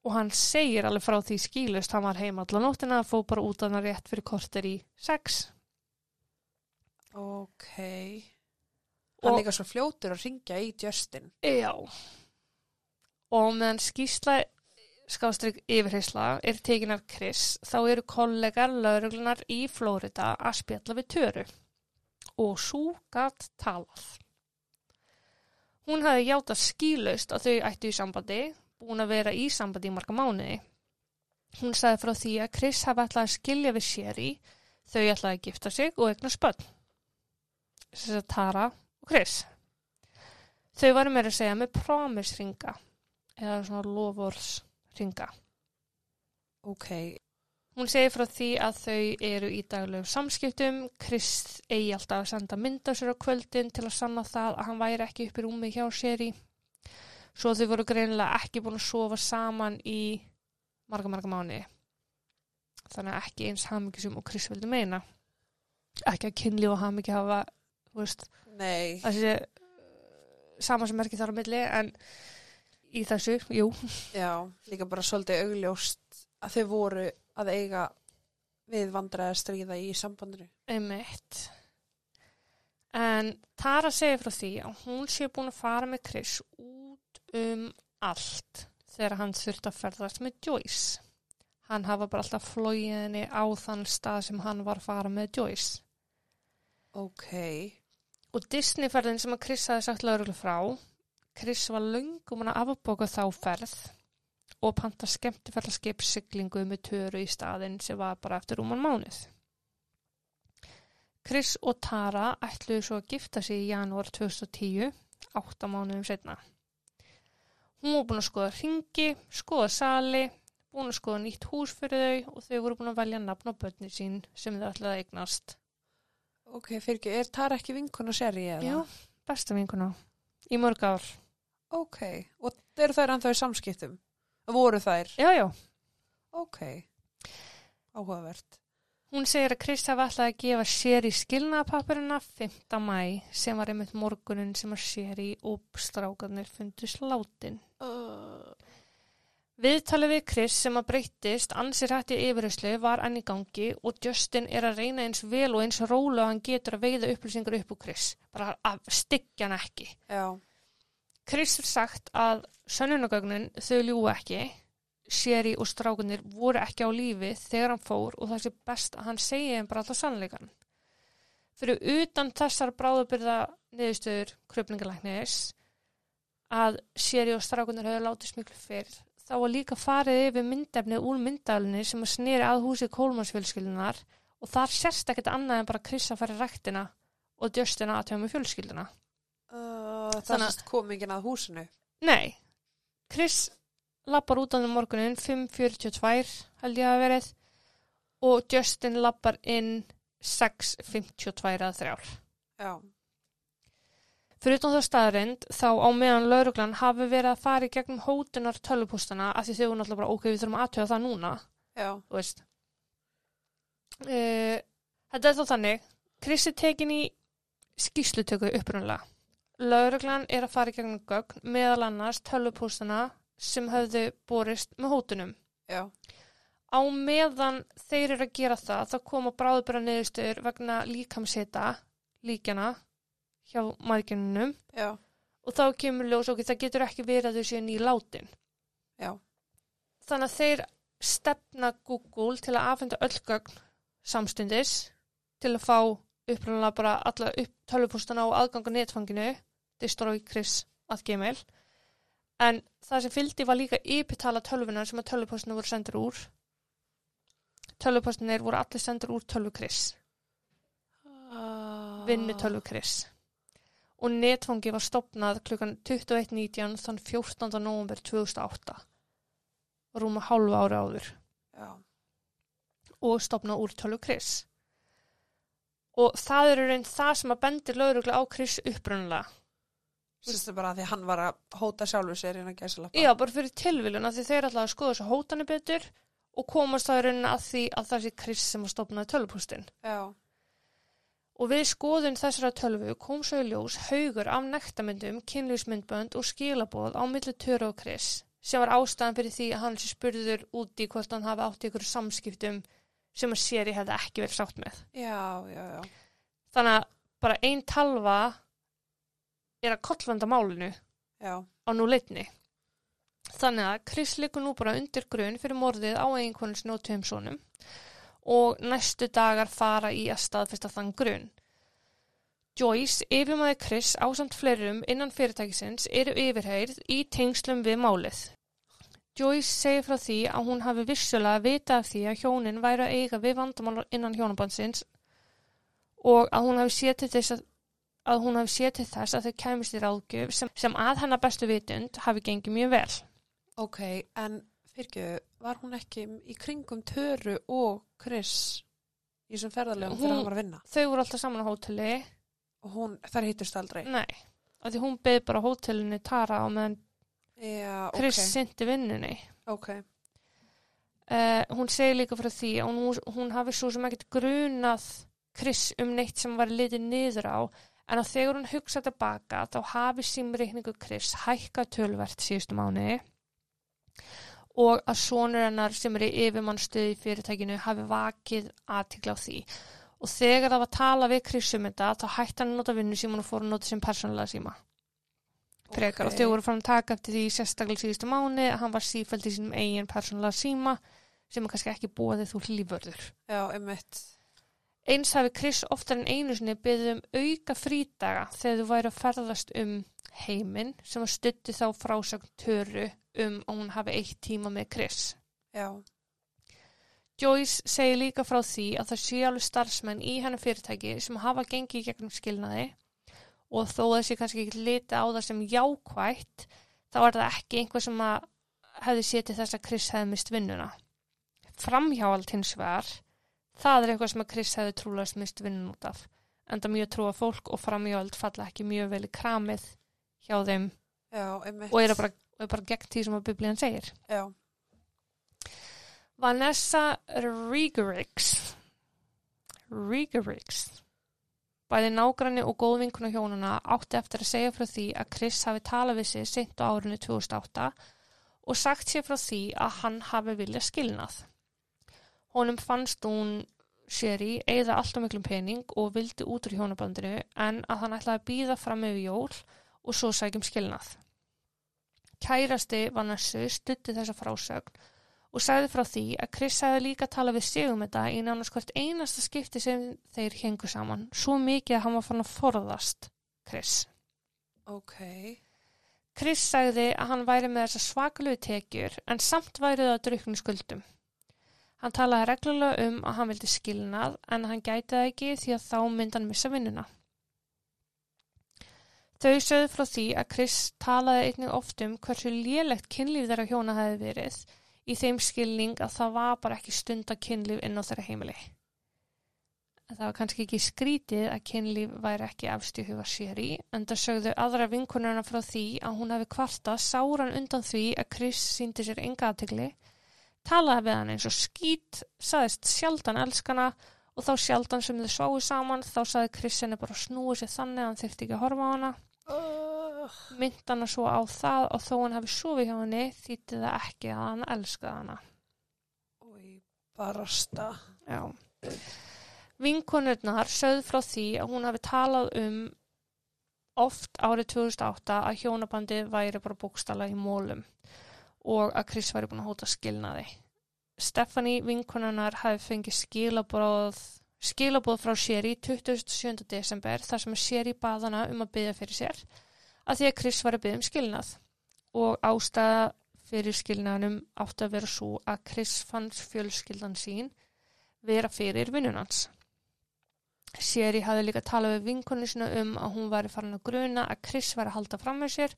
[SPEAKER 2] og hann segir alveg frá því skýlust hann var heim allan nóttina að fó bara út að hann rétt fyrir korter í 6.
[SPEAKER 1] ok. Hann
[SPEAKER 2] Og-
[SPEAKER 1] líka svo fljótur að ringja í Justin.
[SPEAKER 2] Já. Og meðan skýsla skástrygg yfirheysla er tekin af Chris, þá eru kollegar lauruglunar í Flórida að spjalla við töru. Og svo gatt talað. Hún hafði játað skýlaust að þau ættu í sambandi, búin að vera í sambandi í marga mánuði. Hún sagði frá því að Chris hafi ætlað að skilja við Sherry, þau ætlaði að gifta sig og egna spönn. Þess að Tara og Chris. Þau varu meira að segja með promise ringa eða svona lofors ringa.
[SPEAKER 1] Ok,
[SPEAKER 2] Hún segir frá því að þau eru í daglegum samskiptum, Chris eigi alltaf að senda mynd á sér á kvöldin til að sanna það að hann væri ekki upp í rúmi hjá í. Svo þau voru greinilega ekki búin að sofa saman í marga, marga mánu. Þannig að ekki eins hamingisum og Chris vildi meina. Ekki að kynlíf og hamingi hafa, þessi uh, sama sem merkir þar á milli en í þessu, jú,
[SPEAKER 1] Já, líka bara svolítið augljóst að þau voru að eiga við vandræði að stríða í sambandinu.
[SPEAKER 2] einmitt en Tara segir frá því að hún sé búin að fara með Chris út um allt þegar hann þurfti að ferðast með Joyce hann hafa bara alltaf flóið henni á þann stað sem hann var að fara með Joyce
[SPEAKER 1] Ok,
[SPEAKER 2] og Disney-ferðin sem að Chris hafi sagt lauruglu frá Chris var löngum að afbóka þá ferð og panta skemmtifællaskip siglingu með töru í staðinn sem var bara eftir rúman mánuð. Chris og Tara ætluðu svo að gifta sig í janúar 2010, átta mánuðum setna. Hún var búin að skoða ringi, skoða sali, búin að skoða nýtt hús fyrir þau og þau voru búin að velja nafn á börni sín sem þau ætlaði að eignast.
[SPEAKER 1] ok, fyrir ekki, er Tara ekki vinkun og seri eða?
[SPEAKER 2] Já, besta vinkuna. Í mörg ár.
[SPEAKER 1] Ok, og eru þær ennþá í samskiptum? Voru þær?
[SPEAKER 2] Já, já.
[SPEAKER 1] Ok, áhugavert.
[SPEAKER 2] Hún segir að Krist hafi alltaf að gefa sér í skilnaðapapirina 5. mæ sem var einmitt morgunin sem að sér í og strákarnir fundust látin.
[SPEAKER 1] Uh,
[SPEAKER 2] Viðtalið við Chris sem að breyttist ansir hætti yfirherslu var enn í gangi og Justin er að reyna eins vel og eins rólu að hann getur að veiða upplýsingar upp úr Chris. Bara að styggja hann ekki.
[SPEAKER 1] já,
[SPEAKER 2] Chris er sagt að sönnunagögnin þau ljúu ekki. Sherry og strákunir voru ekki á lífi þegar hann fór og það sé best að hann segi þeim bara alltaf sannleikan. Fyrir utan þessar bráðubyrða niðurstöður kröpningalæknis að Sherry og strákunir höfðu látið smiklu fyrr þá var líka farið yfir myndefni úr myndaflinni sem að snýri að húsi kólmansfjölskyldunar og þar sérst ekkert annað en bara Chris að fara í ræktina og Justin að tjóma fjölskylduna.
[SPEAKER 1] uh, það sést komingin að húsinu.
[SPEAKER 2] Nei, Chris lappar út á þeim morgunin 5.42 held ég að verið og Justin lappar inn 6.52 að þrjár.
[SPEAKER 1] Já,
[SPEAKER 2] Fyrir utan það staðarind þá á meðan lauruglan hafi verið að fara í gegnum hótunar tölvupústana af því þau voru náttúrulega bara ok, við þurfum að aðtöða það núna,
[SPEAKER 1] já,
[SPEAKER 2] þú veist. Uh, þetta er þá þannig, er tekin í skýslutöku upprunlega. Lauruglan er að fara í gegnum gögn meðal annars tölvupústana sem höfðu borist með hótunum.
[SPEAKER 1] já,
[SPEAKER 2] Á meðan þeir eru að gera það, þá koma bráðbæra niðurstöður vegna líkamseta líkjana hjá maðgjörnunum
[SPEAKER 1] já,
[SPEAKER 2] og þá kemur ljós okkur, það getur ekki verið að þau séu nýlátin.
[SPEAKER 1] já,
[SPEAKER 2] Þannig að þeir stefna Google til að afhenda öll gögn samstundis til að fá upprænlega bara alla upp tölvupústana og aðganga netfanginu. Destroy Chris að gmail en það sem fylgdi var líka ypitala tölvunar sem að tölvupústana voru sendur úr. Tölvupústanir voru allir sendur úr tölvu Chris
[SPEAKER 1] uh,
[SPEAKER 2] vinnu tölvu Chris og netfangi var stopnað klukkan 21.19 þann 14. november 2008 rúma hálfa ára áður.
[SPEAKER 1] Já,
[SPEAKER 2] og stopnað úr tölvu Chris og það er í raun það sem að bendir laurugla á Chris upprunalega
[SPEAKER 1] Sérstu bara að því hann var að hóta sjálfur sér innan gæsalappa.
[SPEAKER 2] Já, bara fyrir tilviljun að því þeir að skoða þessu hótanu betur og komast það í rauninni að því að það sé Chris sem að stopnaði tölvupústinn.
[SPEAKER 1] Já,
[SPEAKER 2] Og við skoðun þessara tölvu kom svo í ljós haugur af nektamyndum, kynlýfsmyndbönd og skilaboð á milli Töru og Chris sem var ástæðan fyrir því að hann sé spurður út í hvort hann hafi átt ykkur samskiptum sem að séri hefði ekki verið sátt með.
[SPEAKER 1] já, já, já.
[SPEAKER 2] Þannig að bara ein talva er að kollvanda málinu
[SPEAKER 1] Já,
[SPEAKER 2] á nú leitni. Þannig að Chris liggur nú bara undir grunn fyrir morðið á eiginkonins og tveim sonum og næstu dagar fara í að staðfesta þann grunn. Joyce, yfirmaði Chris ásamt fleirum innan fyrirtækisins eru yfirheyrð í tengslum við málið. Joyce segir frá því að hún hafi vissulega vita af því að hjónin væri að eiga við vandamál innan hjónabandsins og að hún hafi séð til þess að að hún hafi séð til þess að þau kæmist í ráðgjöf sem, sem að hennar bestu vitund hafi gengið mjög vel.
[SPEAKER 1] ok, en fyrirgjöðu, var hún ekki í kringum Töru og Chris í þessum ferðarlegum þegar hann var að vinna?
[SPEAKER 2] Þau voru alltaf saman á hóteli,
[SPEAKER 1] Og hún, þar hittust aldrei?
[SPEAKER 2] nei, af því hún beð bara hótelinu Tara á meðan
[SPEAKER 1] Já, ok,
[SPEAKER 2] Chris syndi vinnunni.
[SPEAKER 1] ok,
[SPEAKER 2] Uh, hún segir líka frá því að hún, hún hafi svo sem ekkert grunað Chris um neitt sem var litið niður á en að þegar hún hugsa tilbaka þá hafi símreikningu Chris hækkað tölvert síðustu mánuði og að sonur hennar sem er í yfirmannstöði í fyrirtækinu hafi vakið aðtikla á því og þegar það var að tala við Chris um þetta þá hætti hann að nota vinnu síma og fór að nota sem persónulega síma frekar
[SPEAKER 1] Ok.
[SPEAKER 2] og þau voru fram að taka eftir því sérstaklega síðustu mánu að hann var sífælt í sínum eigin persónulega síma sem er kannski ekki búið þú hlýförður.
[SPEAKER 1] já, einmitt,
[SPEAKER 2] Eins hafi Chris oftar en einu sinni byggðið um auka frídaga þegar þú væri að ferðast um heiminn sem að stutti þá frásögn töru um að hún hafi eitt tíma með Chris.
[SPEAKER 1] já,
[SPEAKER 2] Joyce segir líka frá því að það sé alveg starfsmenn í hennar fyrirtæki sem hafa gengið í gegnum skilnaði og þó að sé kannski ekki liti á það sem jákvætt þá er það ekki einhver sem að hefði sétið þess að Chris hefði mist vinnuna. Framhjáald hins vegar, það er eitthvað sem að Chris hefði trúlega mist vinnun út af. Enda mjög trúa fólk og framhjáald falla ekki mjög vel í kramið hjá þeim
[SPEAKER 1] já,
[SPEAKER 2] og er bara, er bara gegn því sem að biblían segir.
[SPEAKER 1] Já,
[SPEAKER 2] Vanessa Rigerix Rigerix Bæði nágranni og góð vinkuna hjónuna átti eftir að segja frá því að Chris hafi talað við sig seint á árinu 2008 og sagt sér frá því að hann hafi viljað skilnað. Honum fannst hún sér í eigða allt á miklum pening og vildi út úr hjónabandinu en að hann ætlaði að býða fram yfir jól og svo sækjum skilnað. Kærasti Vanessu stutti þessa frásögn og sagði frá því að Chris hefði líka talað við sig um þetta í nánast hvert einasta skipti sem þeir hengu saman, svo mikið að hann var fann að forðast Chris.
[SPEAKER 1] ok,
[SPEAKER 2] Chris sagði að hann væri með þessa svakalegu tekjur en samt væri það að druknu skuldum. Hann talaði reglulega um að hann vildi skilnað en hann gæti það ekki því að þá myndi hann missa vinnuna. Þau sögðu frá því að Chris talaði einnig oft um hversu lélegt kynlíf þeirra hjóna hefði verið í þeim skilning að það var bara ekki stunda kynlíf inn á þeirra heimili. Það var kannski ekki skrítið að kynlíf væri ekki efst í huga sér í, en það sögðu aðra vinkunarna frá því að hún hefði kvartað sáran undan því að Chris síndi sér enga aðtegli, talaði við hann eins og skít, saðist sjaldan elskana og þá sjaldan sem þau sváu saman þá saði Chris henni bara snúið sér þannig að hann þyrfti ekki að horfa á hana
[SPEAKER 1] uh,
[SPEAKER 2] mynd hana svo á það og þó hann hafi sofið hjá henni þýtti það ekki að hann elskaði hana.
[SPEAKER 1] Új, barasta.
[SPEAKER 2] Já. Vinkonurnar sögðu frá því að hún hafi talað um oft árið 2008 að hjónabandi væri bara bókstala í mólum og að Chris væri búin að hóta skilnaði. Stephanie vinkonurnar hafi fengið skilabóð skilabóð frá Sherry 27. desember þar sem Sherry baðana um að byggja fyrir sér að því að Chris var að byggja um skilnað og ástæða fyrir skilnaðanum átti að vera svo að Chris fanns fjölskyldan sín vera fyrir vinnunans. Sherry hafði líka talað við vinkonu sinna um að hún væri farin að gruna að Chris væri að halda fram með sér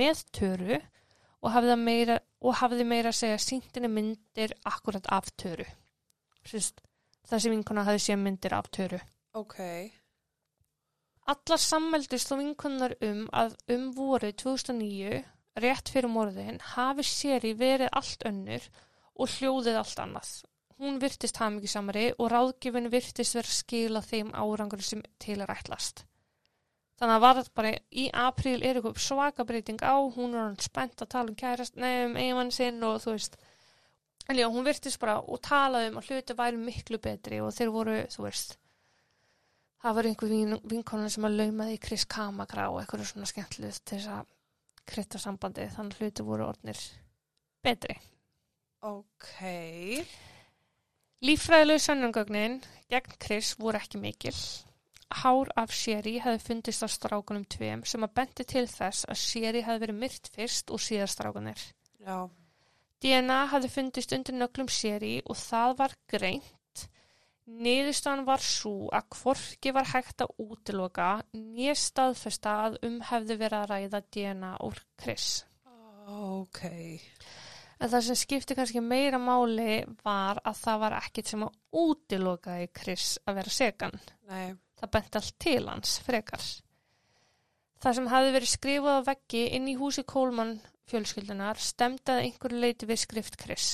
[SPEAKER 2] með töru og hafði meira, og hafði meira að segja síntinni myndir akkurat af töru. Sist, þessi vinkona hafði séð myndir af töru.
[SPEAKER 1] Ok,
[SPEAKER 2] Allar sammeldist og vinkunnar um að um voru 2009, rétt fyrir morðin, hafi séri verið allt önnur og hljóðið allt annað. Hún virtist hamingisamari og ráðgjöfin virtist vera að skila þeim árangur sem til er ætlast. Þannig að var þetta bara í apríl er eitthvað svaka breyting á, hún er hann spennt að tala um kærast, nefnum eiginmann sinn og þú veist, en já, hún virtist bara og talaði um að hluti væri miklu betri og þeir voru, þú veist, það var einhver vin, vinkonan sem að laumaði í Chris Kamakra og eitthvað svona skemmtileg til þess að krytta sambandi, þannig hluti voru orðnir betri.
[SPEAKER 1] Ok.
[SPEAKER 2] Líffræðilegu sönnungögnin gegn Chris voru ekki mikil. Hár af Sherry hefði fundist á strákunum tveim sem að benti til þess að Sherry hefði verið myrt fyrst og síðar strákunir.
[SPEAKER 1] Já.
[SPEAKER 2] DNA hefði fundist undir nöglum Sherry og það var greint. Niðurstaðan var svo að hvorki var hægt að útiloka nýja staðfesta að um hefði verið að ræða DNA úr Chris.
[SPEAKER 1] Ok.
[SPEAKER 2] En það sem skipti kannski meira máli var að það var ekkit sem að útilokaði Chris að vera segan.
[SPEAKER 1] Nei.
[SPEAKER 2] Það benti allt til hans frekar. Það sem hafði verið skrifað á veggi inn í húsi Kólmann fjölskyldunar stemdaði einhverju leiti við skrift Chris.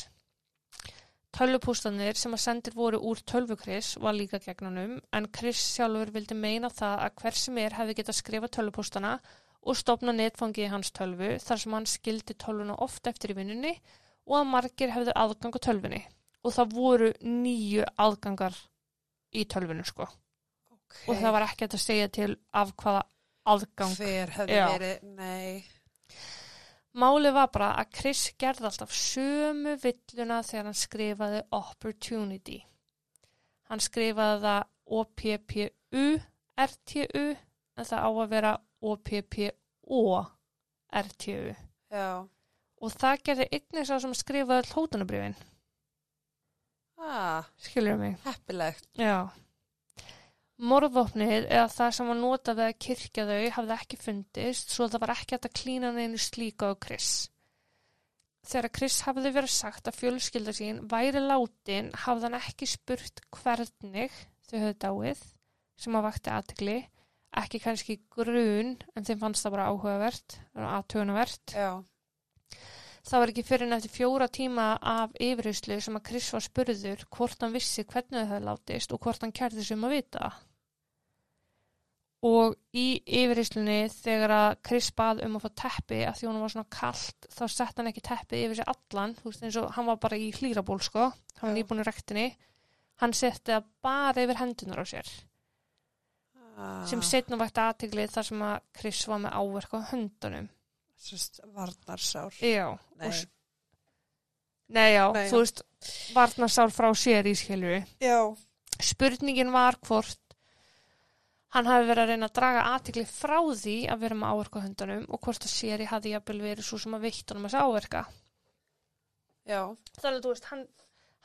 [SPEAKER 2] Tölvupústanir sem að sendir voru úr tölvu Chris var líka gegnanum en Chris sjálfur vildi meina það að hver sem er hefði getað skrifa tölvupústana og stopna netfangi í hans tölvu þar sem hann skildi tölvuna oft eftir í vinnunni og að margir hefðu aðgang á tölvunni og það voru nýju aðgangar í tölvunni sko
[SPEAKER 1] Ok.
[SPEAKER 2] og það var ekkert að segja til af hvaða aðgang.
[SPEAKER 1] Hver hefði
[SPEAKER 2] Já.
[SPEAKER 1] verið, nei.
[SPEAKER 2] Málið var bara að Chris gerði alltaf sömu villuna þegar hann skrifaði opportunity. Hann skrifaði það O-P-P-U R-T-U en það á að vera O-P-P-O R-T-U
[SPEAKER 1] Já.
[SPEAKER 2] og það gerði einnig sá sem skrifaði hlótunabrifin.
[SPEAKER 1] Ah,
[SPEAKER 2] Skilur mig?
[SPEAKER 1] heppilegt.
[SPEAKER 2] Já. Morðvopnið eða það sem var notað við að kirkja þau hafði ekki fundist svo það var ekki hægt að klína neinu slíka á Chris. Þegar Chris hafði verið sagt að fjölskylda sín væri látin hafði hann ekki spurt hvernig þau höfðu dáið sem að vakti aðtegli, ekki kannski grun en þeim fannst það bara áhugavert, aðtögunavert.
[SPEAKER 1] Já.
[SPEAKER 2] Það var ekki fyrir en eftir fjóra tíma af yfirheyslu sem að Chris var spurður hvort hann vissi hvernig þau hefði látist og hvort hann kærði sem að vita. Og í yfirheyslunni þegar að Chris bað um að fá teppi að því hún var svona kallt þá sett hann ekki teppið yfir sig allan, þú veist eins og hann var bara í hlýraból sko, hann var nýbúin í rektinni, hann setti það bara yfir hendunar á sér.
[SPEAKER 1] Ah,
[SPEAKER 2] sem setna vægt aðteglið þar sem að Chris var með áverk á höndunum.
[SPEAKER 1] Sest, varnarsár.
[SPEAKER 2] Já,
[SPEAKER 1] Nei.
[SPEAKER 2] Nei, já,
[SPEAKER 1] Nei,
[SPEAKER 2] þú veist, varnarsár frá sér í skilju.
[SPEAKER 1] Já.
[SPEAKER 2] Spurningin var hvort hann hafi verið að reyna að draga aðtikli frá því að vera með áverka á höndunum og hvort að séri hafi jafnvel verið svo sem að veitt honum þessi áverka.
[SPEAKER 1] Já.
[SPEAKER 2] Þannig að þú veist, hann,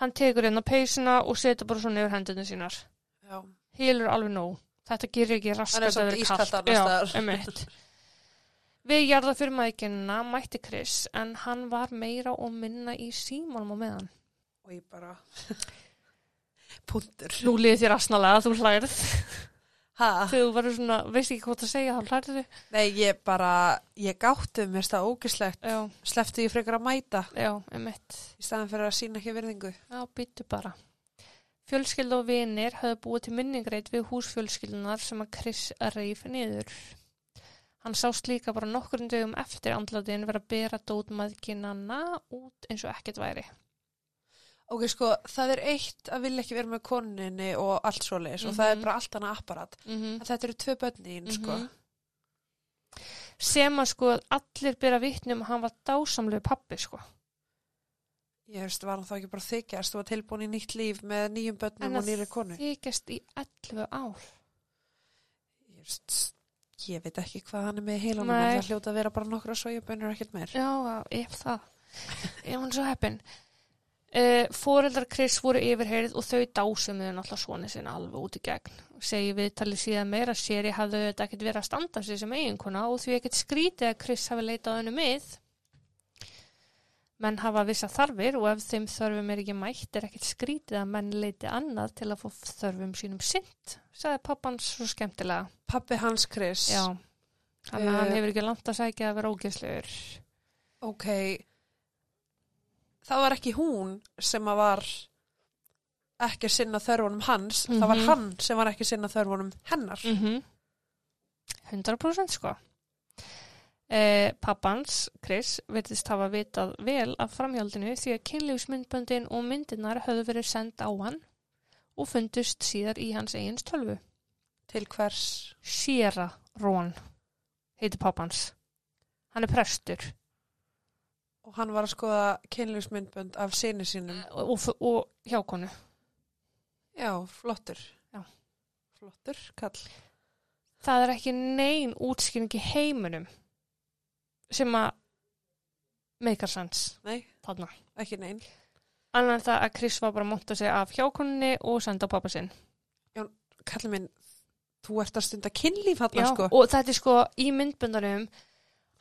[SPEAKER 2] hann tekur inn á peysuna og setur bara svona yfir hendunum sínar.
[SPEAKER 1] Já.
[SPEAKER 2] Hélur alveg nóg. Þetta gerir ekki raskat
[SPEAKER 1] Hann er
[SPEAKER 2] að
[SPEAKER 1] samt
[SPEAKER 2] vera
[SPEAKER 1] ískalt
[SPEAKER 2] kallt.
[SPEAKER 1] annars
[SPEAKER 2] Já,
[SPEAKER 1] staðar.
[SPEAKER 2] einmitt. (laughs) Við jarða fyrir mækina mætti Chris en hann var meira og minna í símanum á meðan.
[SPEAKER 1] Og ég bara... (laughs) Puntur.
[SPEAKER 2] Nú liði þér asnalega að þú hlærið. Þegar þú verður svona, veist ekki hvað að segja, þá hlærið þið.
[SPEAKER 1] Nei, ég bara, ég gáttu mér stað ógislegt.
[SPEAKER 2] Já,
[SPEAKER 1] Slefti ég frekar að mæta
[SPEAKER 2] já, einmitt.
[SPEAKER 1] í staðan fyrir að sína ekki virðingu.
[SPEAKER 2] Já, býttu bara. Fjölskylda og vinir höfðu búið til minningreit við húsfjölskyldunar sem að Chris reif niður. Hann sást líka bara nokkur dögum eftir andlatin vera að bera dótmaðginana út eins og ekkert væri.
[SPEAKER 1] Ok, sko, það er eitt að vilja ekki vera með koninni og allt svoleiðis og það er
[SPEAKER 2] Mhm.
[SPEAKER 1] bara allt annað apparat.
[SPEAKER 2] Mm
[SPEAKER 1] En þetta eru tvö bönnin, sko.
[SPEAKER 2] Mhm. Sem að sko allir bera vitnum að hann var dásamlegu pappi sko.
[SPEAKER 1] Ég veist, var hann þá ekki bara þykjast og var tilbúin í nýtt líf með nýjum bönnum og nýri konu.
[SPEAKER 2] þykjast í 11 ár.
[SPEAKER 1] Ég, veist, ég veit ekki hvað hann er með heilanum
[SPEAKER 2] Nei.
[SPEAKER 1] það hljóta að vera bara nokkra sojabönnur ekkert meir.
[SPEAKER 2] Já, ef það. Ef hann svo heppin. Uh, Fóreldrar Chris voru yfirheyrið og þau dásumuðu náttúrulega svona sinna alveg út í gegn. Segi viðtalið síðan meira sér ég hafði þetta ekkert verið að standa sig sem eiginkona og því ekkert skrítið að Chris hafi leitað hennu mið. Menn hafa vissa þarfir og ef þeim þörfum er ekki mætt er ekkert skrítið að menn leiti annað til að fá þörfum sínum sint, sagði pappans svo skemmtilega.
[SPEAKER 1] Pappi hans Chris.
[SPEAKER 2] Já, þannig að hann hefur ekki langt að sækja að vera ógeðslegur.
[SPEAKER 1] Ok. Það var ekki hún sem að var ekki að sinna þörfunum hans. Það var
[SPEAKER 2] Mhm.
[SPEAKER 1] hann sem var ekki að sinna þörfunum hennar.
[SPEAKER 2] Mm 100% sko. Eh, pappans, Chris, virðist hafa vitað vel af framhjaldinu því að kynlífsmyndböndin og myndirnar höfðu verið send á hann og fundust síðar í hans eigins tölvu.
[SPEAKER 1] Til hvers?
[SPEAKER 2] Sierra Rón heiti pappans. Hann er prestur
[SPEAKER 1] Og hann var að skoða kynlífsmyndbönd af sinni sínum.
[SPEAKER 2] og, og, og hjákonu.
[SPEAKER 1] Já, flottur.
[SPEAKER 2] Já.
[SPEAKER 1] Flottur, kall.
[SPEAKER 2] Það er ekki nein útskýring í heiminum sem að meikar sans
[SPEAKER 1] Nei,
[SPEAKER 2] þarna.
[SPEAKER 1] ekki neinn.
[SPEAKER 2] Annar en það að Chris var bara að monta sig af hjákoninni og senda á pappa sinn.
[SPEAKER 1] Kallið minn, þú ert að stunda kynlíf hann,
[SPEAKER 2] Já,
[SPEAKER 1] sko.
[SPEAKER 2] og þetta er sko í myndböndarum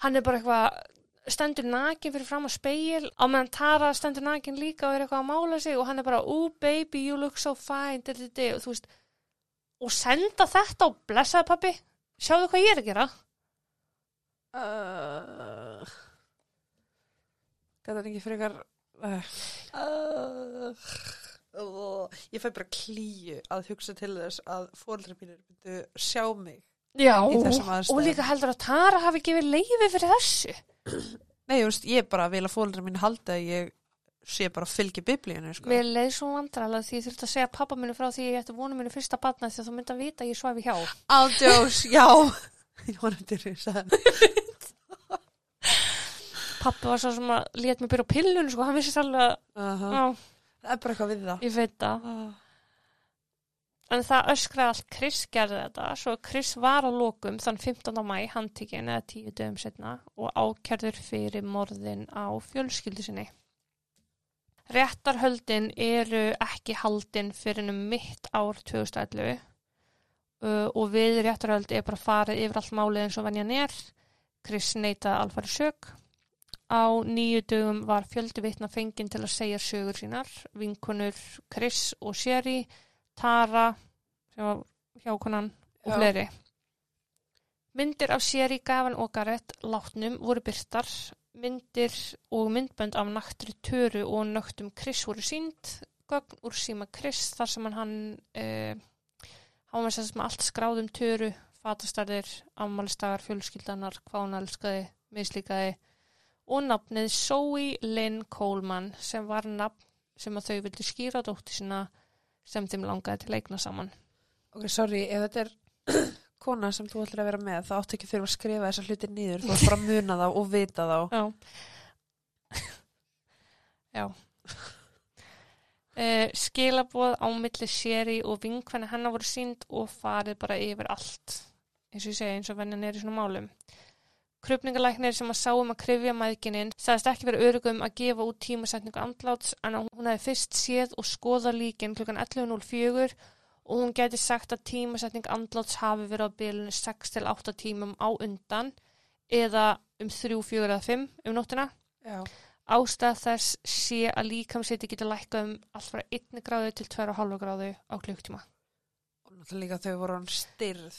[SPEAKER 2] hann er bara eitthvað stendur nakin fyrir fram á speil á meðan Tara stendur nakin líka og er eitthvað að mála sig og hann er bara, oh baby you look so fine d -d -d, og þú veist og senda þetta og blessaði pappi sjáðu hvað ég er að gera
[SPEAKER 1] Uh, þetta ekki frekar uh, uh, Ég fæ bara klíu að hugsa til þess að fóreldri mínir myndu sjá mig
[SPEAKER 2] Já, og líka heldur að Tara hafi gefið leiði fyrir þessu.
[SPEAKER 1] Nei, veist, ég bara vil að fóreldri mín halda að ég sé bara að fylgja biblíinu sko.
[SPEAKER 2] Mér leið svo vandrarlega því ég þurfti að segja pappa minni frá því ég ætti vonu minni fyrsta batna því þú myndi að vita að ég svafi hjá.
[SPEAKER 1] Ándjós, já. Ég var eftir því
[SPEAKER 2] Pappi var svo sem að lét mig byrja á pillun sko, hann vissi að,
[SPEAKER 1] uh
[SPEAKER 2] já,
[SPEAKER 1] Það er bara eitthvað við það
[SPEAKER 2] ég veit það
[SPEAKER 1] uh,
[SPEAKER 2] En það öskraði allt Chris gerði þetta, svo Chris var á lokum þann 15. mæ handtíkin eða tíu dögum setna og ákjærður fyrir morðin á fjölskyldu sinni. Réttarhöldin eru ekki haldin fyrir um mitt ár 2011 uh, og við réttarhöld er bara farið yfir allt málið eins og venjan er. Chris neitaði alfari sög. Á nýju dögum var fjöldi vitna fenginn til að segja sögur sínar, vinkonur Chris og Sherry Tara sem var hjákonan og
[SPEAKER 1] Já.
[SPEAKER 2] fleiri. Myndir af Sherry, Gavin og Garrett látnum voru byrtar. Myndir og myndbönd af naktri töru og nögtum Chris voru sínd. Gögn úr síma Chris þar sem hann uh, hann var sem allt skráð um töru, fatastarðir, ammalistagar, fjölskyldanar, hvað hann elskaði, mislíkaði og nafnið Zoe Lynn Coleman sem var nafn sem að þau vildu skýra dótti sína sem þeim langaði til að eigna saman.
[SPEAKER 1] Ok, sorry, ef þetta er (clears throat) kona sem þú ætlar að vera með þá áttu ekki fyrir að skrifa þessa hluti nýður þú ætlar að muna þá og vita þá
[SPEAKER 2] Já. Já. Uh, skilaboð á milli séri og vinkvenni hennar voru sínd og farið bara yfir allt eins og ég segi eins og venjan er í svona málum Krupningalæknir sem að sáum að krifja mæðgininn sagðist ekki verið örugum að gefa út tímasetningu andláts en hún hefði fyrst séð og skoða líkin klukkan 11.04 og hún geti sagt að tímasetning andláts hafi verið á bylunni 6 til 8 tímum á undan eða um 3, 4 eða 5 um nóttina.
[SPEAKER 1] Já,
[SPEAKER 2] Ástæð þess sé að líkamsiti getur lækkað um allt frá 1 gráðu til 2,5 gráðu á klukktíma.
[SPEAKER 1] og náttúrulega líka þau voru hann styrð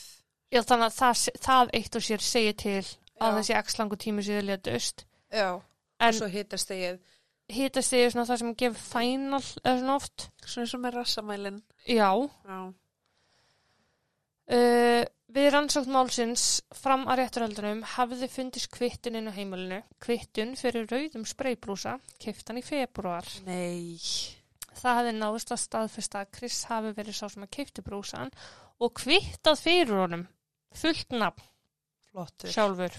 [SPEAKER 2] Já, þannig að það, það eitt og sér segir til að þessi x langu tími sér létust.
[SPEAKER 1] Já, og
[SPEAKER 2] En
[SPEAKER 1] svo hittast þegið
[SPEAKER 2] hitast þig svona það sem gefur final eða svona oft.
[SPEAKER 1] svona eins og með rassamælin
[SPEAKER 2] Já.
[SPEAKER 1] Já,
[SPEAKER 2] Uh, við rannsókn málsins fram að rétturhaldunum hafði fundist kvittun inn á heimilinu. Kvittun fyrir rauðum spreybrúsa, keftan í februar.
[SPEAKER 1] nei
[SPEAKER 2] Það hefði náðust að staðfesta að Chris hafi verið sá sem að keifti brúsan og kvittað fyrir honum fullt nafn
[SPEAKER 1] Flottur
[SPEAKER 2] sjálfur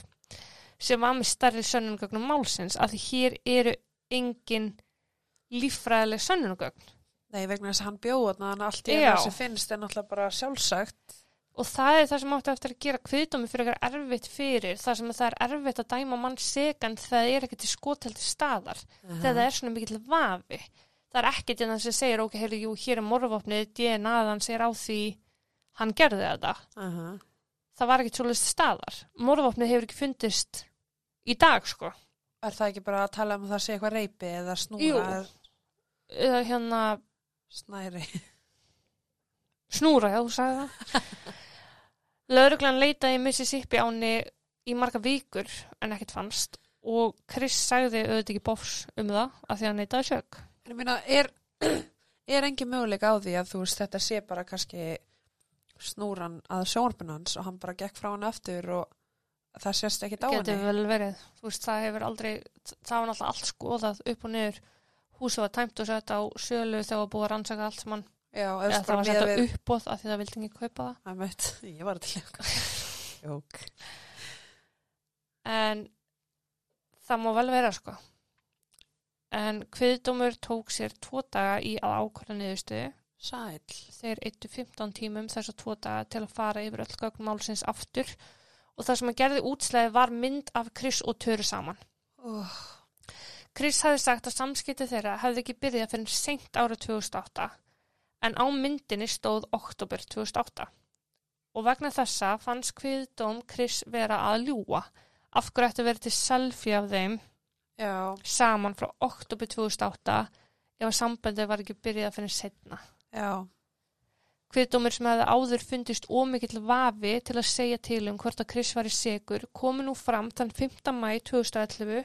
[SPEAKER 2] sem var með stærri sönnungögnum málsins af því hér eru engin líffræðileg sönnungögn
[SPEAKER 1] Nei, vegna þess að hann bjóða að allt í það sem finnst er náttúrulega bara sjálfsagt.
[SPEAKER 2] Og það er það sem átti eftir að gera kviðdómi fyrir eitthvað erfitt fyrir það sem að það er erfitt að dæma mann segan þegar það er ekki til skoteldi staðar þegar það er svona mikill vafi. Það er ekkert en það sem segir ok, heyrðu, jú, hér er morfopnið DNA-þan segir á því hann gerði þetta.
[SPEAKER 1] Uh -huh.
[SPEAKER 2] það var ekkert svolítið staðar. Morfopnið hefur ekki fundist í dag sko
[SPEAKER 1] Er það ekki bara að tala um að það sé eitthvað reypi eða snúra
[SPEAKER 2] Jú.
[SPEAKER 1] eða
[SPEAKER 2] hérna
[SPEAKER 1] snæri? (laughs)
[SPEAKER 2] snúra, já, þú sagði það. Lauruglan leitaði Mississippi áni í marga vikur en ekkert fannst og Chris sagði auðvitað ekki bófs um það að því að neitaði sök.
[SPEAKER 1] En ég meina, er, (clears throat) er engin möguleika á því að þú veist þetta sé bara kannski snúran að sjónarpinn hans og hann bara gekk frá hann aftur og það sést ekki á
[SPEAKER 2] Getur vel verið. Þú veist, það hefur aldrei, það var náttúrulega allt skoðað upp og niður. Húsið var tæmt og sett á sölu þegar var búið að rannsaka allt saman.
[SPEAKER 1] Já,
[SPEAKER 2] Eða það var sett
[SPEAKER 1] við...
[SPEAKER 2] á uppbóð af því það vildi ekki kaupa það.
[SPEAKER 1] Það meitt, ég var til. (laughs) Jók.
[SPEAKER 2] En það má vel vera sko. En kviðdómur tók sér tvo daga í að ákvæða niðurstöðu.
[SPEAKER 1] Sæl.
[SPEAKER 2] Þeir eittu 15 tímum þessa tvo daga til að fara yfir öll gögn málsins aftur og það sem að gerði útslæði var mynd af Chris og Töru saman.
[SPEAKER 1] Oh,
[SPEAKER 2] Chris hafði sagt að samskipti þeirra hefði ekki byrjað fyrir seint árið 2008 en á myndinni stóð oktober 2008 og vegna þessa fannst kviðdóm Chris vera að ljúa af hverju ætti að vera til selfie af þeim
[SPEAKER 1] já,
[SPEAKER 2] saman frá oktober 2008 ef að sambandið var ekki byrjað fyrir setna.
[SPEAKER 1] já,
[SPEAKER 2] Kviðdómur sem hefði áður fundist ómikill vafi til að segja til um hvort að Chris var í segur komi nú fram þann 5. mæ 2011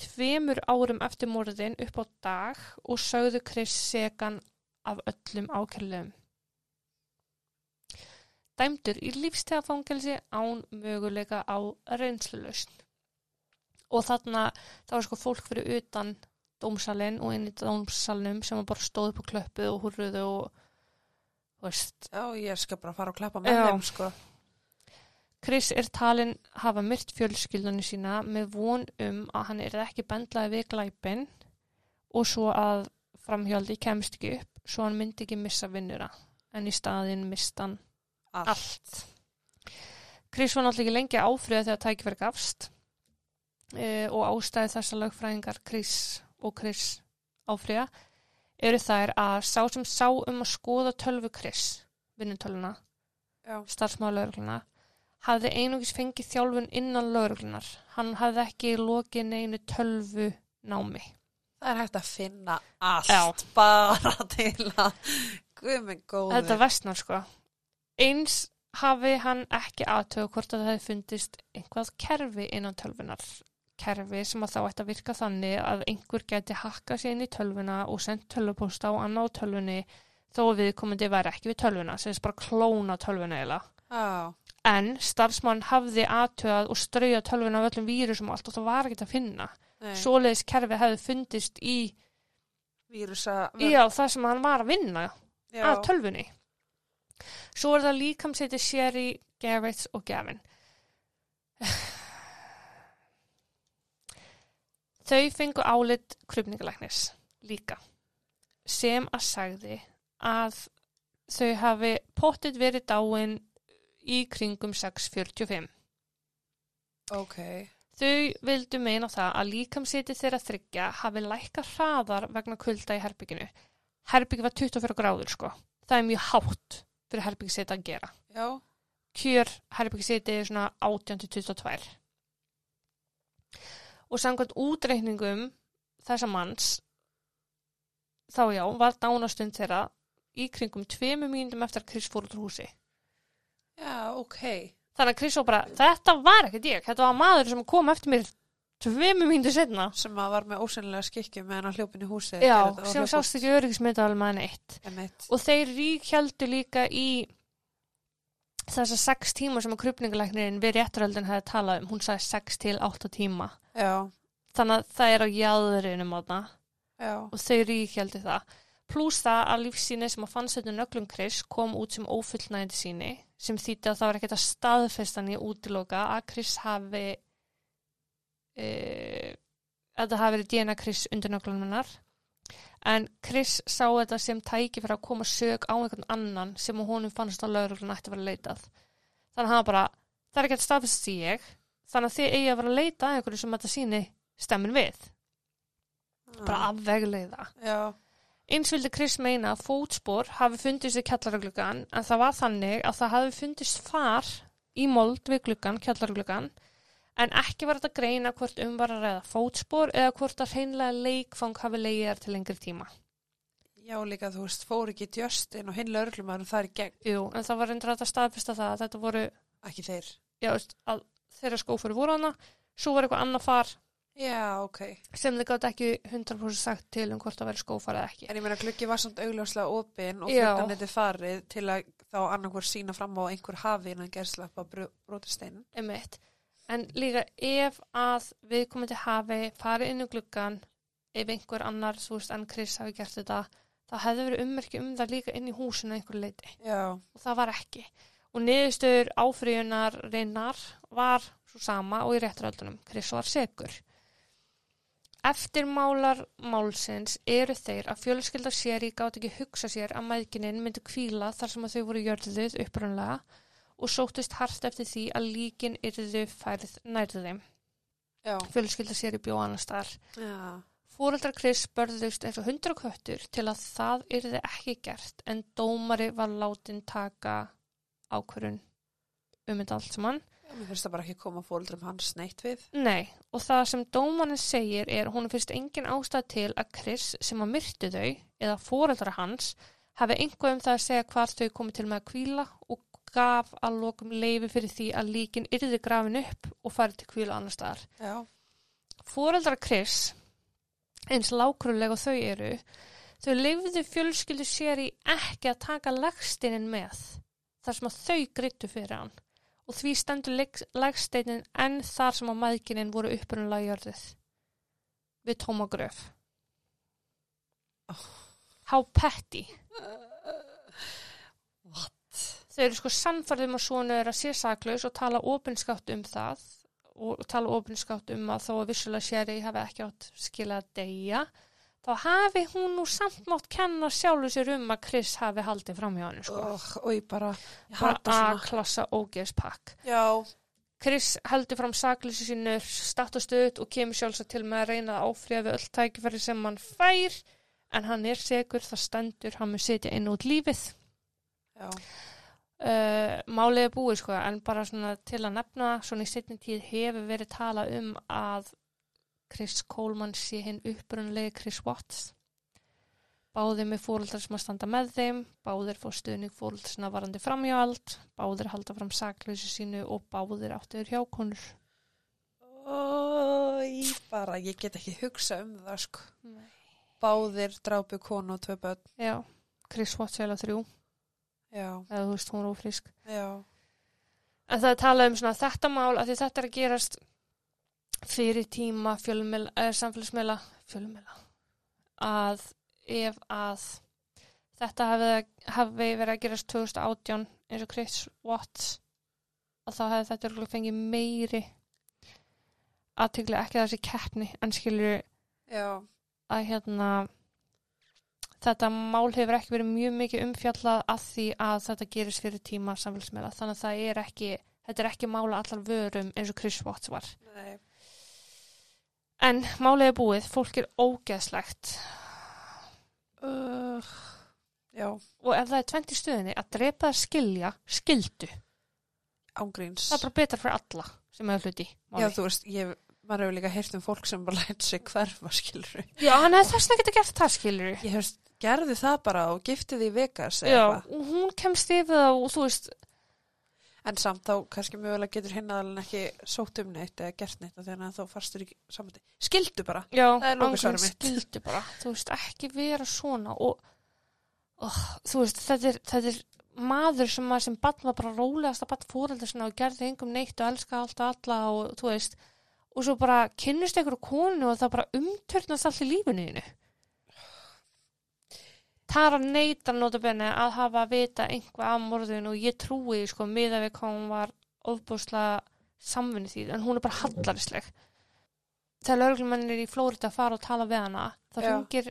[SPEAKER 2] tveimur árum eftir morðin upp á dag og sögðu Chris segan af öllum ákærlegum. Dæmdur í lífstegafangelsi án möguleika á reynslulausn. Og þarna það var sko fólk fyrir utan dómsalinn og inn í dómsalnum sem var bara stóð upp á klöppu og húrruðu og
[SPEAKER 1] já, ég skal bara fara og klappa með þeim, sko.
[SPEAKER 2] Chris er talin hafa myrt fjölskyldunni sína með von um að hann er ekki bendlaði við glæpin og svo að framhjáldi kemst ekki upp svo hann myndi ekki missa vinnura en í staðin mista hann allt. Chris var náttúrulega ekki lengi áfriða þegar tækifæri gafst e, og ástæði þessa lögfræðingar Chris og Chris áfriða eru þær að sá sem sá um að skoða tölvu Chris, vinnutölvuna
[SPEAKER 1] Já,
[SPEAKER 2] starfsmála laurugluna hafði einungis fengið þjálfun innan lauruglunar. Hann hafði ekki lokið neinu tölvu námi.
[SPEAKER 1] það er hægt að finna allt
[SPEAKER 2] Já.
[SPEAKER 1] bara til að guð minn góður.
[SPEAKER 2] Þetta vestnar sko. Eins hafi hann ekki aðtöðu hvort að það hefði fundist einhvað kerfi innan tölvunar. Kerfi sem að þá ætti að virka þannig að einhver geti hakkað sér inn í tölvuna og sendt tölvupósta á annað á tölvunni þó að viðkomandi væri ekki við tölvuna, sem þess bara klóna tölvuna eiginlega.
[SPEAKER 1] Já,
[SPEAKER 2] En starfsmann hafði aðtöðað og strauja tölvuna af öllum vírusum og allt og það var ekkert að finna. Svoleiðis kerfi hefði fundist í,
[SPEAKER 1] vírusa,
[SPEAKER 2] já, það sem hann var að vinna
[SPEAKER 1] já,
[SPEAKER 2] að tölvunni. Svo er það líkamsæti Sherry, Garrett og Gavin. Þau fengu álit krupningalæknis líka sem að sagði að þau hafi pottit verið dáin í kringum 6.45.
[SPEAKER 1] ok,
[SPEAKER 2] Þau vildu meina það að líkamsiti þeirra þryggja hafi lækka hraðar vegna kulda í herbygginu. Herbyggi var 24 gráður sko. Það er mjög hátt fyrir herbyggisiti að gera.
[SPEAKER 1] já,
[SPEAKER 2] Kjör herbyggisiti er svona 18-22. Og samkvæmt útreikningum þessa manns þá já, var dánastund þeirra í kringum tveimu mínútum eftir að Chris fór út úr húsi.
[SPEAKER 1] já, ok,
[SPEAKER 2] Þannig að Chris var bara, þetta var ekkert ég, þetta var maður sem kom eftir mér tveimu mínútur setna.
[SPEAKER 1] sem að var með ósynlega skikki meðan hann hljópin í húsi.
[SPEAKER 2] Já, sem sást ekki öryggismyndaðal með hann eitt. Og þeir ríkjöldu líka í þessa sex tíma sem að krupningalæknirinn við rétturöldin hefði talað um. Hún sagði sex til átta tíma.
[SPEAKER 1] Já,
[SPEAKER 2] Þannig að það er á jáðurinum á það og þau ríkjöldu það. Plús það að lífsýni sem að þetta nöglum Chris kom út sem ófullnægandi síni sem þýtti að það var ekkert að staðfestan í útiloka að Chris hafi e, að það hafi verið DNA Chris undir nöglunum hennar en Chris sá þetta sem tæki fyrir að koma sög á einhvern annan sem að honum fannst að lauruglun ætti að vera leitað. Þannig að hann bara, það er ekkert staðfest í ég þannig að þið eigi að vera að leita að einhverju sem þetta síni stemmin við. Bara að vegleiða
[SPEAKER 1] Já,
[SPEAKER 2] Eins vildi Chris meina að fótspor hafi fundist við kjallargluggan en það var þannig að það hafi fundist far í mold við gluggan, kjallargluggan en ekki var þetta greina hvort um var að ræða fótspor eða hvort að hreinlega leikfang hafi leiðið þar til lengri tíma.
[SPEAKER 1] Já, líka þú veist, fór ekki Justin og hinn lögreglumæður það er gegn,
[SPEAKER 2] Jú, en það var reyndur hægt að staðfesta það að þetta voru,
[SPEAKER 1] ekki þeir.
[SPEAKER 2] já, veist, að þeirra skófur voru hana, svo var eitthvað annað far
[SPEAKER 1] Já, ok.
[SPEAKER 2] sem þið gátt ekki 100% sagt til um hvort það væri skófar eða ekki.
[SPEAKER 1] En ég meina, gluggi var samt augljóslega opinn og
[SPEAKER 2] Já.
[SPEAKER 1] klukkan þetta farið til að þá annarkur sína fram á að einhver hafi innan gerðslappa brotisteinin.
[SPEAKER 2] Einmitt. En líka ef að viðkomandi hafi farið inn í gluggan, ef einhver annar, þú veist, enn Chris hafi gert þetta, það hefði verið ummerki um það líka inn í húsinu einhver leiti.
[SPEAKER 1] Já,
[SPEAKER 2] Og það var ekki. Og niðurstöður áfríunar reynar var svo sama og í réttaröldunum. Chris var segur. Eftirmálar málsins eru þeir að fjölskylda sér í gátt ekki hugsa sér að mæðginin myndi kvíla þar sem að þau voru jörðuð upprunlega og sóttist hart eftir því að líkin yrðu færð nærðu þeim.
[SPEAKER 1] já,
[SPEAKER 2] Fjölskylda sér í bjó annars þar.
[SPEAKER 1] já.
[SPEAKER 2] Fóreldrar Chris börðust eins og hundra köttur til að það yrði ekki gert en dómari var látin taka ákvörun um þetta allt saman.
[SPEAKER 1] Mér finnst það bara ekki koma fóldrum hans neitt við.
[SPEAKER 2] Nei, og það sem dómarinn segir er hún finnst engin ástæð til að Chris sem að myrti þau eða fóreldra hans hafi einhver um það að segja hvar þau komið til með að kvíla og gaf að lokum leifi fyrir því að líkin yrði grafin upp og farið til kvíla annar staðar.
[SPEAKER 1] Já,
[SPEAKER 2] Fóreldra Chris, eins lágrulega og þau eru, þau leifðu fjölskyldu sér í ekki að taka legstinin með þar sem að þau grittu fyrir hann og því stendur legsteinin enn þar sem að maðginin voru upprunnulega jörðið við tóma gröf.
[SPEAKER 1] Oh.
[SPEAKER 2] How petty.
[SPEAKER 1] what?
[SPEAKER 2] Þau eru sko sannfærðum að svona er að sé saklaus og tala opinskátt um það og tala opinskátt um að þó að vissulega séri hafi ekki átt skila að deyja þá hafi hún nú samt mátt kenna sjálfu sér um að Chris hafi haldið fram hjá henni sko.
[SPEAKER 1] Oh, og ég bara.
[SPEAKER 2] A-klassa ógeðspakk.
[SPEAKER 1] Já,
[SPEAKER 2] Chris heldur fram sakleysi sínu statt og stöðut og kemur sjálfsagt til með að reyna að áfriða við öll tækifæri sem hann fær en hann er segur, það stendur, hann mun setja inn út lífið.
[SPEAKER 1] já,
[SPEAKER 2] Uh, málið er búið sko en bara svona til að nefna svona í setni tíð hefur verið tala um að Chris Coleman sé hinn upprunalegi Chris Watts báðir með fóruldrar sem að standa með þeim báðir fór stuðning fóruldrar sem að varandi framhjáald báðir halda fram saklausu sínu og báðir áttuður hjákonur
[SPEAKER 1] Ó, ég bara, ég get ekki hugsa um það, sko. Báðir drápu konu og tvö börn.
[SPEAKER 2] já, Chris Watts eða þrjú eða þú veist hún er ófrísk.
[SPEAKER 1] Já,
[SPEAKER 2] En það er talað um svona þetta mál að því þetta er að gerast fyrir tíma eða samfélagsmeila að ef að þetta hafi, hafi verið að gerast 2018 eins og Chris Watts að þá hefði þetta örugglega fengið meiri aðtökli ekki þessi keppni en skilur
[SPEAKER 1] já,
[SPEAKER 2] að hérna þetta mál hefur ekki verið mjög mikið umfjallað að því að þetta gerist fyrir tíma samfélagsmeila þannig að það er ekki þetta er ekki mála allar vörum eins og Chris Watts var.
[SPEAKER 1] Nei,
[SPEAKER 2] en málið er búið, fólk er ógeðslegt.
[SPEAKER 1] Uh,
[SPEAKER 2] og ef það er tvent í stöðinni að drepa það skilja, skildu
[SPEAKER 1] ángríns.
[SPEAKER 2] það er bara betra fyrir alla sem hefur hluti
[SPEAKER 1] Já, þú veist, ég, maður hefur líka heyrt um fólk sem bara lært sig hverfa, skilur.
[SPEAKER 2] já, hefði þess að geta gert það skilur
[SPEAKER 1] Ég hefst, gerði það bara og giftið í Vegas
[SPEAKER 2] já,
[SPEAKER 1] eða eitthvað.
[SPEAKER 2] og hún kemst yfir það og þú veist
[SPEAKER 1] En samt þá kannski mögulega getur hinnaðalinn ekki sótt um neitt eða gert neitt af því að þá farstur í samandi. Skildu bara.
[SPEAKER 2] Já,
[SPEAKER 1] er mitt.
[SPEAKER 2] skildu bara, þú veist, ekki vera svona og, og þú veist, þetta er, þetta er maður sem maður sem bann var bara rólegasta bann fóreldur sinna og gerði engum neitt og elska allt og alla og þú veist, og svo bara kynnust einhverju konu og það bara umtörnast allt í lífinu þínu. Tara neytar notabenni að hafa að vita einhvað af morðinu og ég trúi sko miða við hvað hún var ofbúslega samvinni því, en hún er bara hallarisleg þegar lögreglumenn er í Flórida að fara og tala við hana þá ringir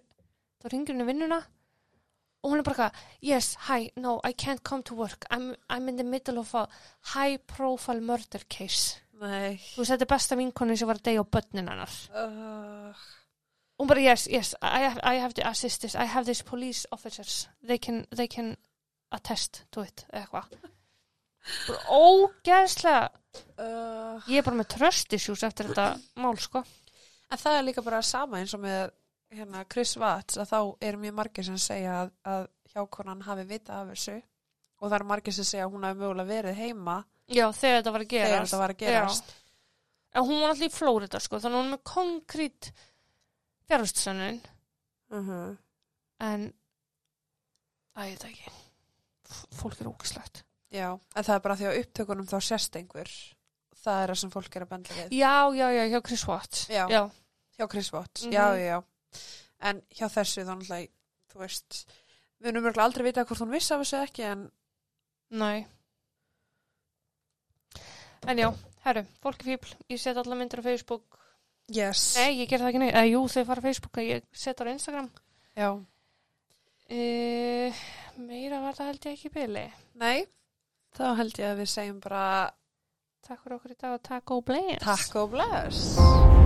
[SPEAKER 2] þá ringir henni vinnuna og hún er bara yes, hi, no, I can't come to work. I'm, I'm in the middle of a high profile murder case.
[SPEAKER 1] Nei.
[SPEAKER 2] þú veist, þetta er besta vinkonni sem var að deyja á börnin hennar.
[SPEAKER 1] Uh,
[SPEAKER 2] hún bara, yes, yes, I have, I have to assist this. I have these police officers. They can, they can attest to it eitthvað. Ógeðslega.
[SPEAKER 1] Uh,
[SPEAKER 2] Ég er bara með trust issues eftir þetta mál, sko.
[SPEAKER 1] en það er líka bara sama eins og með hérna, Chris Watts að þá eru mjög margir sem segja að, að hjákonan hafi vita af þessu. Og það eru margir sem segja að hún hafi mögulega verið heima
[SPEAKER 2] Já, þegar þetta var að gerast.
[SPEAKER 1] þetta var að gerast.
[SPEAKER 2] En hún var alltaf í Flórida, sko, þannig að hún er með konkrít fjárhustsönnun,
[SPEAKER 1] Uh -huh.
[SPEAKER 2] en, að ég veit ekki, fólk er ógislegt.
[SPEAKER 1] Já, en það er bara því að upptökunum þá sérst einhver. Það er það sem fólk er að benda við.
[SPEAKER 2] Já, já, já, hjá Chris Watts.
[SPEAKER 1] Já.
[SPEAKER 2] Já,
[SPEAKER 1] Hjá Chris Watts,
[SPEAKER 2] Mhm.
[SPEAKER 1] já, já, já. En hjá þessu þá náttúrulega, þú veist, við erum mörgulega aldrei vita hvort hún vissi af þessu ekki, en
[SPEAKER 2] nei. En já, herru, fólk er fíbl, ég set alla myndir á Facebook.
[SPEAKER 1] Yes.
[SPEAKER 2] Nei, ég ger það ekki neitt. Eða, jú, þau fara Facebook, en ég set það á Instagram.
[SPEAKER 1] Já.
[SPEAKER 2] Uh, meira var það held ég ekki í byli.
[SPEAKER 1] Nei, þá held ég að við segjum bara
[SPEAKER 2] Takk fyrir okkur í dag og takk og bless.
[SPEAKER 1] takk og bless.